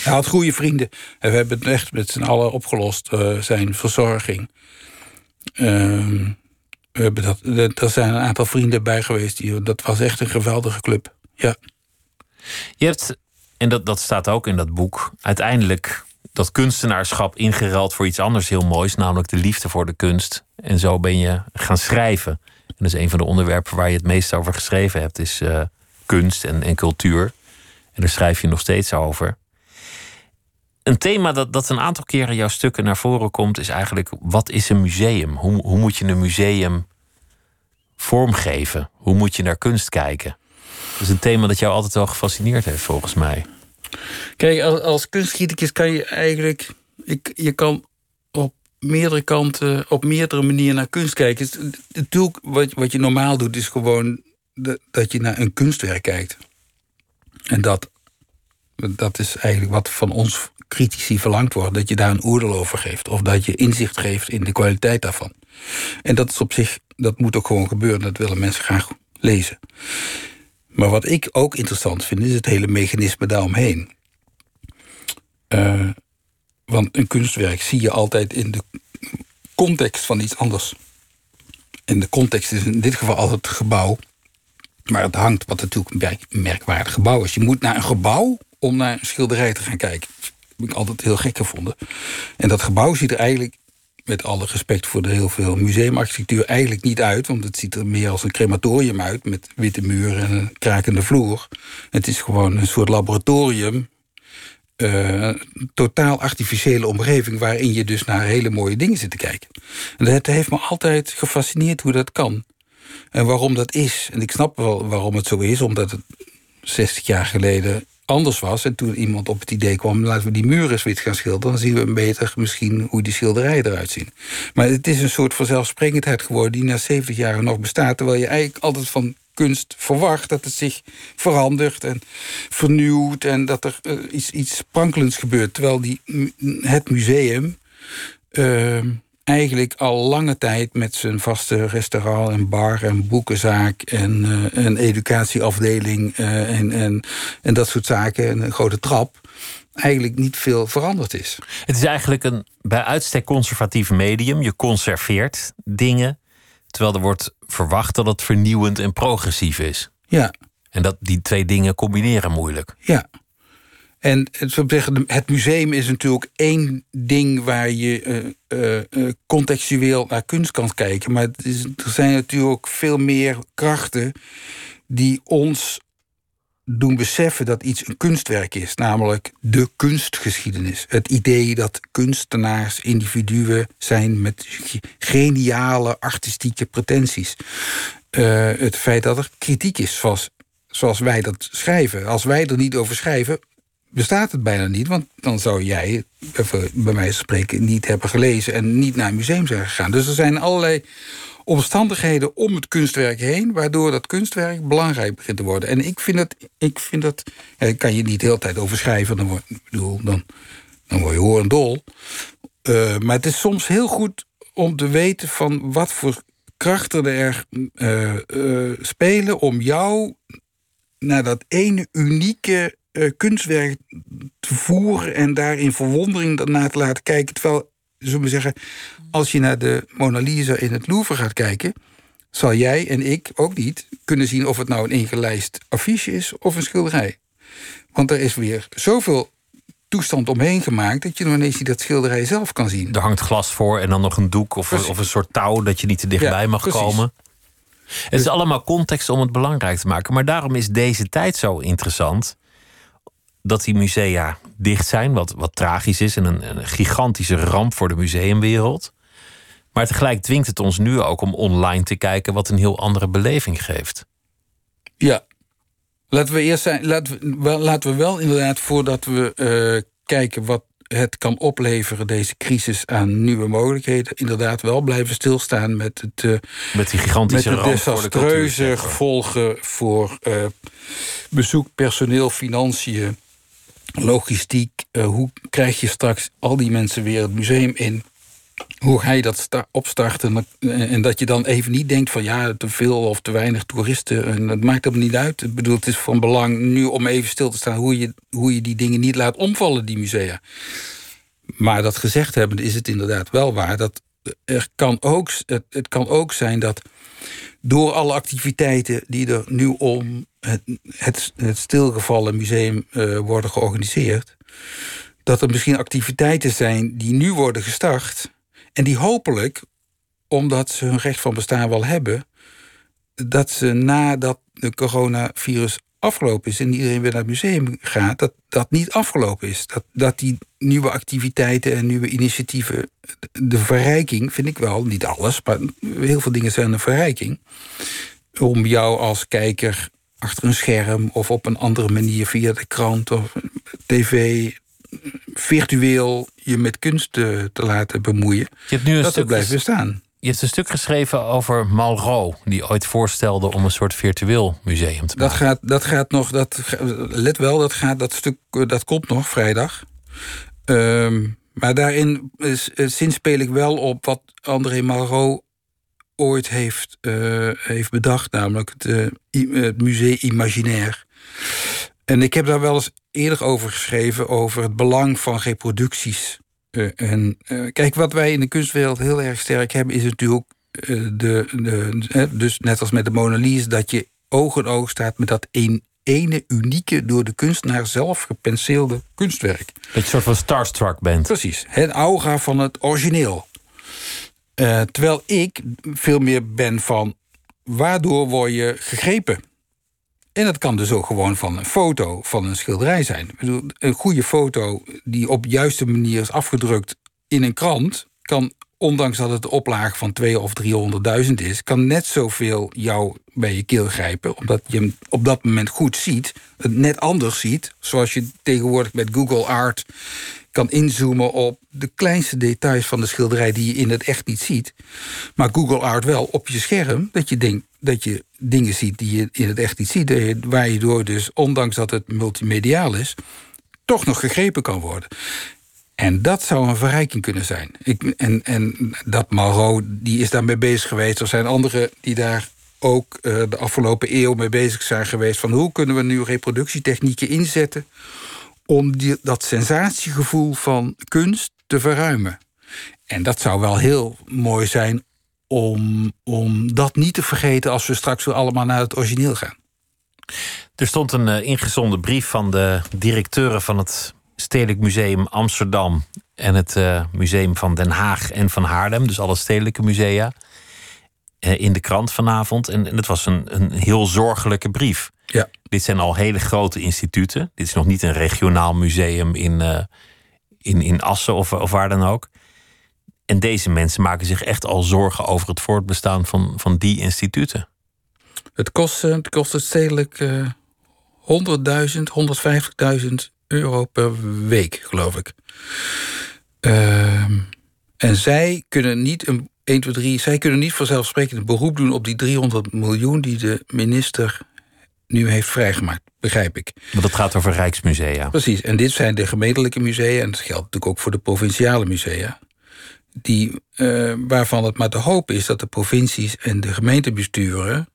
S4: Hij had goede vrienden. En we hebben het echt met z'n allen opgelost, eh, zijn verzorging. Ehm, we hebben dat, dat- er zijn een aantal vrienden bij geweest. Die, dat was echt een geweldige club. Ja,
S3: Je hebt, en dat, dat staat ook in dat boek, uiteindelijk dat kunstenaarschap ingeruild voor iets anders heel moois, namelijk de liefde voor de kunst. En zo ben je gaan schrijven. En dat is een van de onderwerpen waar je het meest over geschreven hebt, is eh, kunst en, en cultuur. En daar schrijf je nog steeds over. Een thema dat, dat een aantal keren jouw stukken naar voren komt, is eigenlijk: wat is een museum? Hoe, hoe moet je een museum vormgeven? Hoe moet je naar kunst kijken? Dat is een thema dat jou altijd wel gefascineerd heeft, volgens mij.
S4: Kijk, als, als kan je eigenlijk. Ik, je kan op meerdere kanten, op meerdere manieren naar kunst kijken. Natuurlijk, wat, wat je normaal doet, is gewoon dat je naar een kunstwerk kijkt. En dat, dat is eigenlijk wat van ons critici verlangd wordt: dat je daar een oordeel over geeft. Of dat je inzicht geeft in de kwaliteit daarvan. En dat is op zich, dat moet ook gewoon gebeuren. Dat willen mensen graag lezen. Maar wat ik ook interessant vind, is het hele mechanisme daaromheen. Eh, want een kunstwerk zie je altijd in de context van iets anders. En de context is in dit geval altijd het gebouw. Maar het hangt, wat natuurlijk een merk- merkwaardig gebouw is. Je moet naar een gebouw om naar een schilderij te gaan kijken. Dat heb ik altijd heel gek gevonden. En dat gebouw ziet er eigenlijk, met alle respect voor de heel veel museumarchitectuur, eigenlijk niet uit. Want het ziet er meer als een crematorium uit. Met witte muren en een krakende vloer. Het is gewoon een soort laboratorium eh, totaal artificiële omgeving... waarin je dus naar hele mooie dingen zit te kijken. En dat heeft me altijd gefascineerd hoe dat kan. En waarom dat is. En ik snap wel waarom het zo is, omdat het 60 jaar geleden anders was. En toen iemand op het idee kwam, laten we die muren eens wit gaan schilderen... dan zien we beter misschien hoe die schilderijen eruit zien. Maar het is een soort vanzelfsprekendheid geworden... die na 70 jaar nog bestaat, terwijl je eigenlijk altijd van kunst verwacht dat het zich verandert en vernieuwt en dat er eh, iets, iets sprankelends gebeurt. Terwijl die, het museum eh, eigenlijk al lange tijd met zijn vaste restaurant en bar en boekenzaak en eh, een educatieafdeling eh, en, en, en dat soort zaken en een grote trap eigenlijk niet veel veranderd is.
S3: Het is eigenlijk een bij uitstek conservatief medium. Je conserveert dingen, terwijl er wordt verwacht dat het vernieuwend en progressief is.
S4: Ja,
S3: En dat die twee dingen combineren moeilijk.
S4: Ja. En het, het museum is natuurlijk één ding waar je eh, eh, eh, contextueel naar kunst kan kijken. Maar er zijn natuurlijk veel meer krachten die ons doen beseffen dat iets een kunstwerk is. Namelijk de kunstgeschiedenis. Het idee dat kunstenaars individuen zijn met ge- geniale artistieke pretenties. Het feit dat er kritiek is, zoals, zoals wij dat schrijven. Als wij er niet over schrijven, bestaat het bijna niet. Want dan zou jij, bij mij spreken, niet hebben gelezen en niet naar een museum zijn gegaan. Dus er zijn allerlei omstandigheden om het kunstwerk heen, waardoor dat kunstwerk belangrijk begint te worden. En ik vind dat, ik vind dat, kan je niet de hele tijd over schrijven, dan word, ik bedoel, dan, dan word je horendol. Uh, maar het is soms heel goed om te weten van wat voor krachten er uh, uh, spelen om jou naar dat ene unieke kunstwerk te voeren en daar in verwondering naar te laten kijken. Terwijl, zullen we zeggen, als je naar de Mona Lisa in het Louvre gaat kijken, zal jij en ik ook niet kunnen zien of het nou een ingelijst affiche is of een schilderij. Want er is weer zoveel toestand omheen gemaakt dat je nog ineens niet dat schilderij zelf kan zien.
S3: Er hangt glas voor en dan nog een doek of, of een soort touw dat je niet te dichtbij mag komen. Het is allemaal context om het belangrijk te maken. Maar daarom is deze tijd zo interessant. Dat die musea dicht zijn, wat, wat tragisch is en een, een gigantische ramp voor de museumwereld. Maar tegelijk dwingt het ons nu ook om online te kijken, wat een heel andere beleving geeft.
S4: Ja. Laten we eerst zijn, laten we, laten we wel inderdaad, voordat we uh, kijken wat het kan opleveren, deze crisis aan nieuwe mogelijkheden, inderdaad wel blijven stilstaan met het. Uh,
S3: met die gigantische
S4: met de desastreuze gevolgen voor uh, bezoek, personeel, financiën, logistiek. hoe krijg je straks al die mensen weer het museum in? hoe ga je dat opstarten? En dat je dan even niet denkt van ja, te veel of te weinig toeristen. En dat maakt hem niet uit. Ik bedoel, het is van belang nu om even stil te staan hoe je, hoe je die dingen niet laat omvallen, die musea. Maar dat gezegd hebben, is het inderdaad wel waar. Dat er kan ook, het, het kan ook zijn dat door alle activiteiten die er nu om het, het, het stilgevallen museum uh, worden georganiseerd, dat er misschien activiteiten zijn die nu worden gestart en die hopelijk, omdat ze hun recht van bestaan wel hebben, dat ze nadat de coronavirus afgelopen is en iedereen weer naar het museum gaat, dat dat niet afgelopen is. Dat, dat die nieuwe activiteiten en nieuwe initiatieven, de verrijking, vind ik wel, niet alles, maar heel veel dingen zijn een verrijking. Om jou als kijker achter een scherm of op een andere manier via de krant of tv virtueel je met kunst te, te laten bemoeien. Je hebt nu een dat stuk blijft bestaan.
S3: Je hebt een stuk geschreven over Malraux, die ooit voorstelde om een soort virtueel museum te
S4: dat maken. Gaat, dat gaat nog, dat, let wel, dat, gaat, dat stuk dat komt nog vrijdag. Um, maar daarin is, sinds speel ik wel op wat André Malraux ooit heeft, uh, heeft bedacht, namelijk het, uh, het Musée Imaginaire. En ik heb daar wel eens eerder over geschreven, over het belang van reproducties. Uh, en uh, kijk, wat wij in de kunstwereld heel erg sterk hebben, is natuurlijk uh, de, de, dus net als met de Mona Lisa, dat je oog in oog staat met dat een, ene unieke, door de kunstenaar zelf gepenseelde kunstwerk.
S3: Dat je een soort van starstruck bent.
S4: Precies, het aura van het origineel. terwijl ik veel meer ben van waardoor word je gegrepen? En dat kan dus ook gewoon van een foto van een schilderij zijn. Een goede foto die op juiste manier is afgedrukt in een krant, kan, ondanks dat het de oplage van 2 of 300.000 is, kan net zoveel jou bij je keel grijpen, omdat je hem op dat moment goed ziet, het net anders ziet, zoals je tegenwoordig met Google Art kan inzoomen op de kleinste details van de schilderij die je in het echt niet ziet. Maar Google Art wel op je scherm, dat je denkt dat je dingen ziet die je in het echt niet ziet. Waar je door dus, ondanks dat het multimediaal is, toch nog gegrepen kan worden. En dat zou een verrijking kunnen zijn. Ik, en, en dat Malraux, die is daarmee bezig geweest. Er zijn anderen die daar ook uh, de afgelopen eeuw mee bezig zijn geweest. Van hoe kunnen we nu reproductietechnieken inzetten om die, dat sensatiegevoel van kunst te verruimen. En dat zou wel heel mooi zijn om, om dat niet te vergeten als we straks weer allemaal naar het origineel gaan.
S3: Er stond een uh, ingezonden brief van de directeuren van het Stedelijk Museum Amsterdam en het uh, Museum van Den Haag en van Haarlem, dus alle stedelijke musea, uh, in de krant vanavond. En, en het was een, een heel zorgelijke brief.
S4: Ja.
S3: Dit zijn al hele grote instituten. Dit is nog niet een regionaal museum in, in, in Assen of, of waar dan ook. En deze mensen maken zich echt al zorgen over het voortbestaan van, van die instituten.
S4: Het kost, het kost het stedelijk uh, 100.000, 150.000 euro per week, geloof ik. Ehm, en zij kunnen niet een 1, 2, 3, zij kunnen niet vanzelfsprekend een beroep doen op die 300 miljoen die de minister nu heeft vrijgemaakt, begrijp ik.
S3: Want dat gaat over Rijksmusea.
S4: Precies, en dit zijn de gemeentelijke musea, en dat geldt natuurlijk ook voor de provinciale musea. Die, uh, waarvan het maar te hopen is dat de provincies en de gemeentebesturen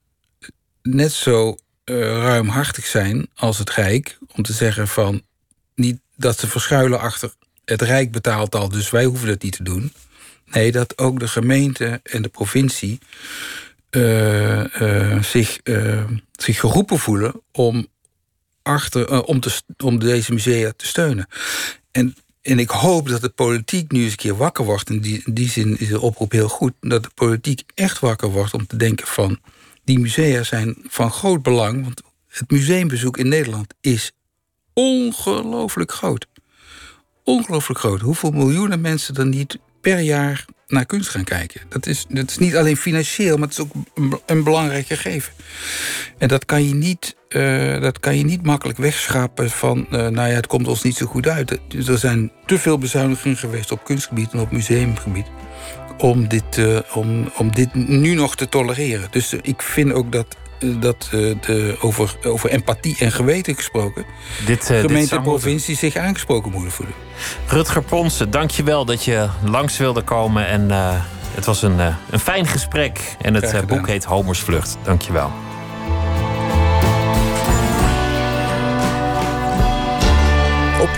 S4: net zo uh, ruimhartig zijn als het Rijk. Om te zeggen van niet dat ze verschuilen achter het Rijk betaalt al, dus wij hoeven dat niet te doen. Nee, dat ook de gemeente en de provincie uh, zich, zich geroepen voelen om, achter, om, te, om deze musea te steunen. En, en ik hoop dat de politiek nu eens een keer wakker wordt. In die, die zin is de oproep heel goed. Dat de politiek echt wakker wordt om te denken van... die musea zijn van groot belang. Want het museumbezoek in Nederland is ongelooflijk groot. Ongelooflijk groot. Hoeveel miljoenen mensen er niet per jaar naar kunst gaan kijken. Dat is, dat is niet alleen financieel, maar het is ook een, een belangrijk gegeven. En dat kan je niet, uh, dat kan je niet makkelijk wegschrapen van... Uh, nou ja, het komt ons niet zo goed uit. Dus er zijn te veel bezuinigingen geweest op kunstgebied en op museumgebied... om dit, uh, om, om dit nu nog te tolereren. Dus ik vind ook dat dat de, over, over empathie en geweten gesproken...
S3: Dit,
S4: gemeente
S3: en
S4: provincie zich aangesproken moeten voelen.
S3: Rutger Ponsen, dank je wel dat je langs wilde komen. En uh, het was een, uh, een fijn gesprek. En het boek heet Homers Vlucht. Dank je wel.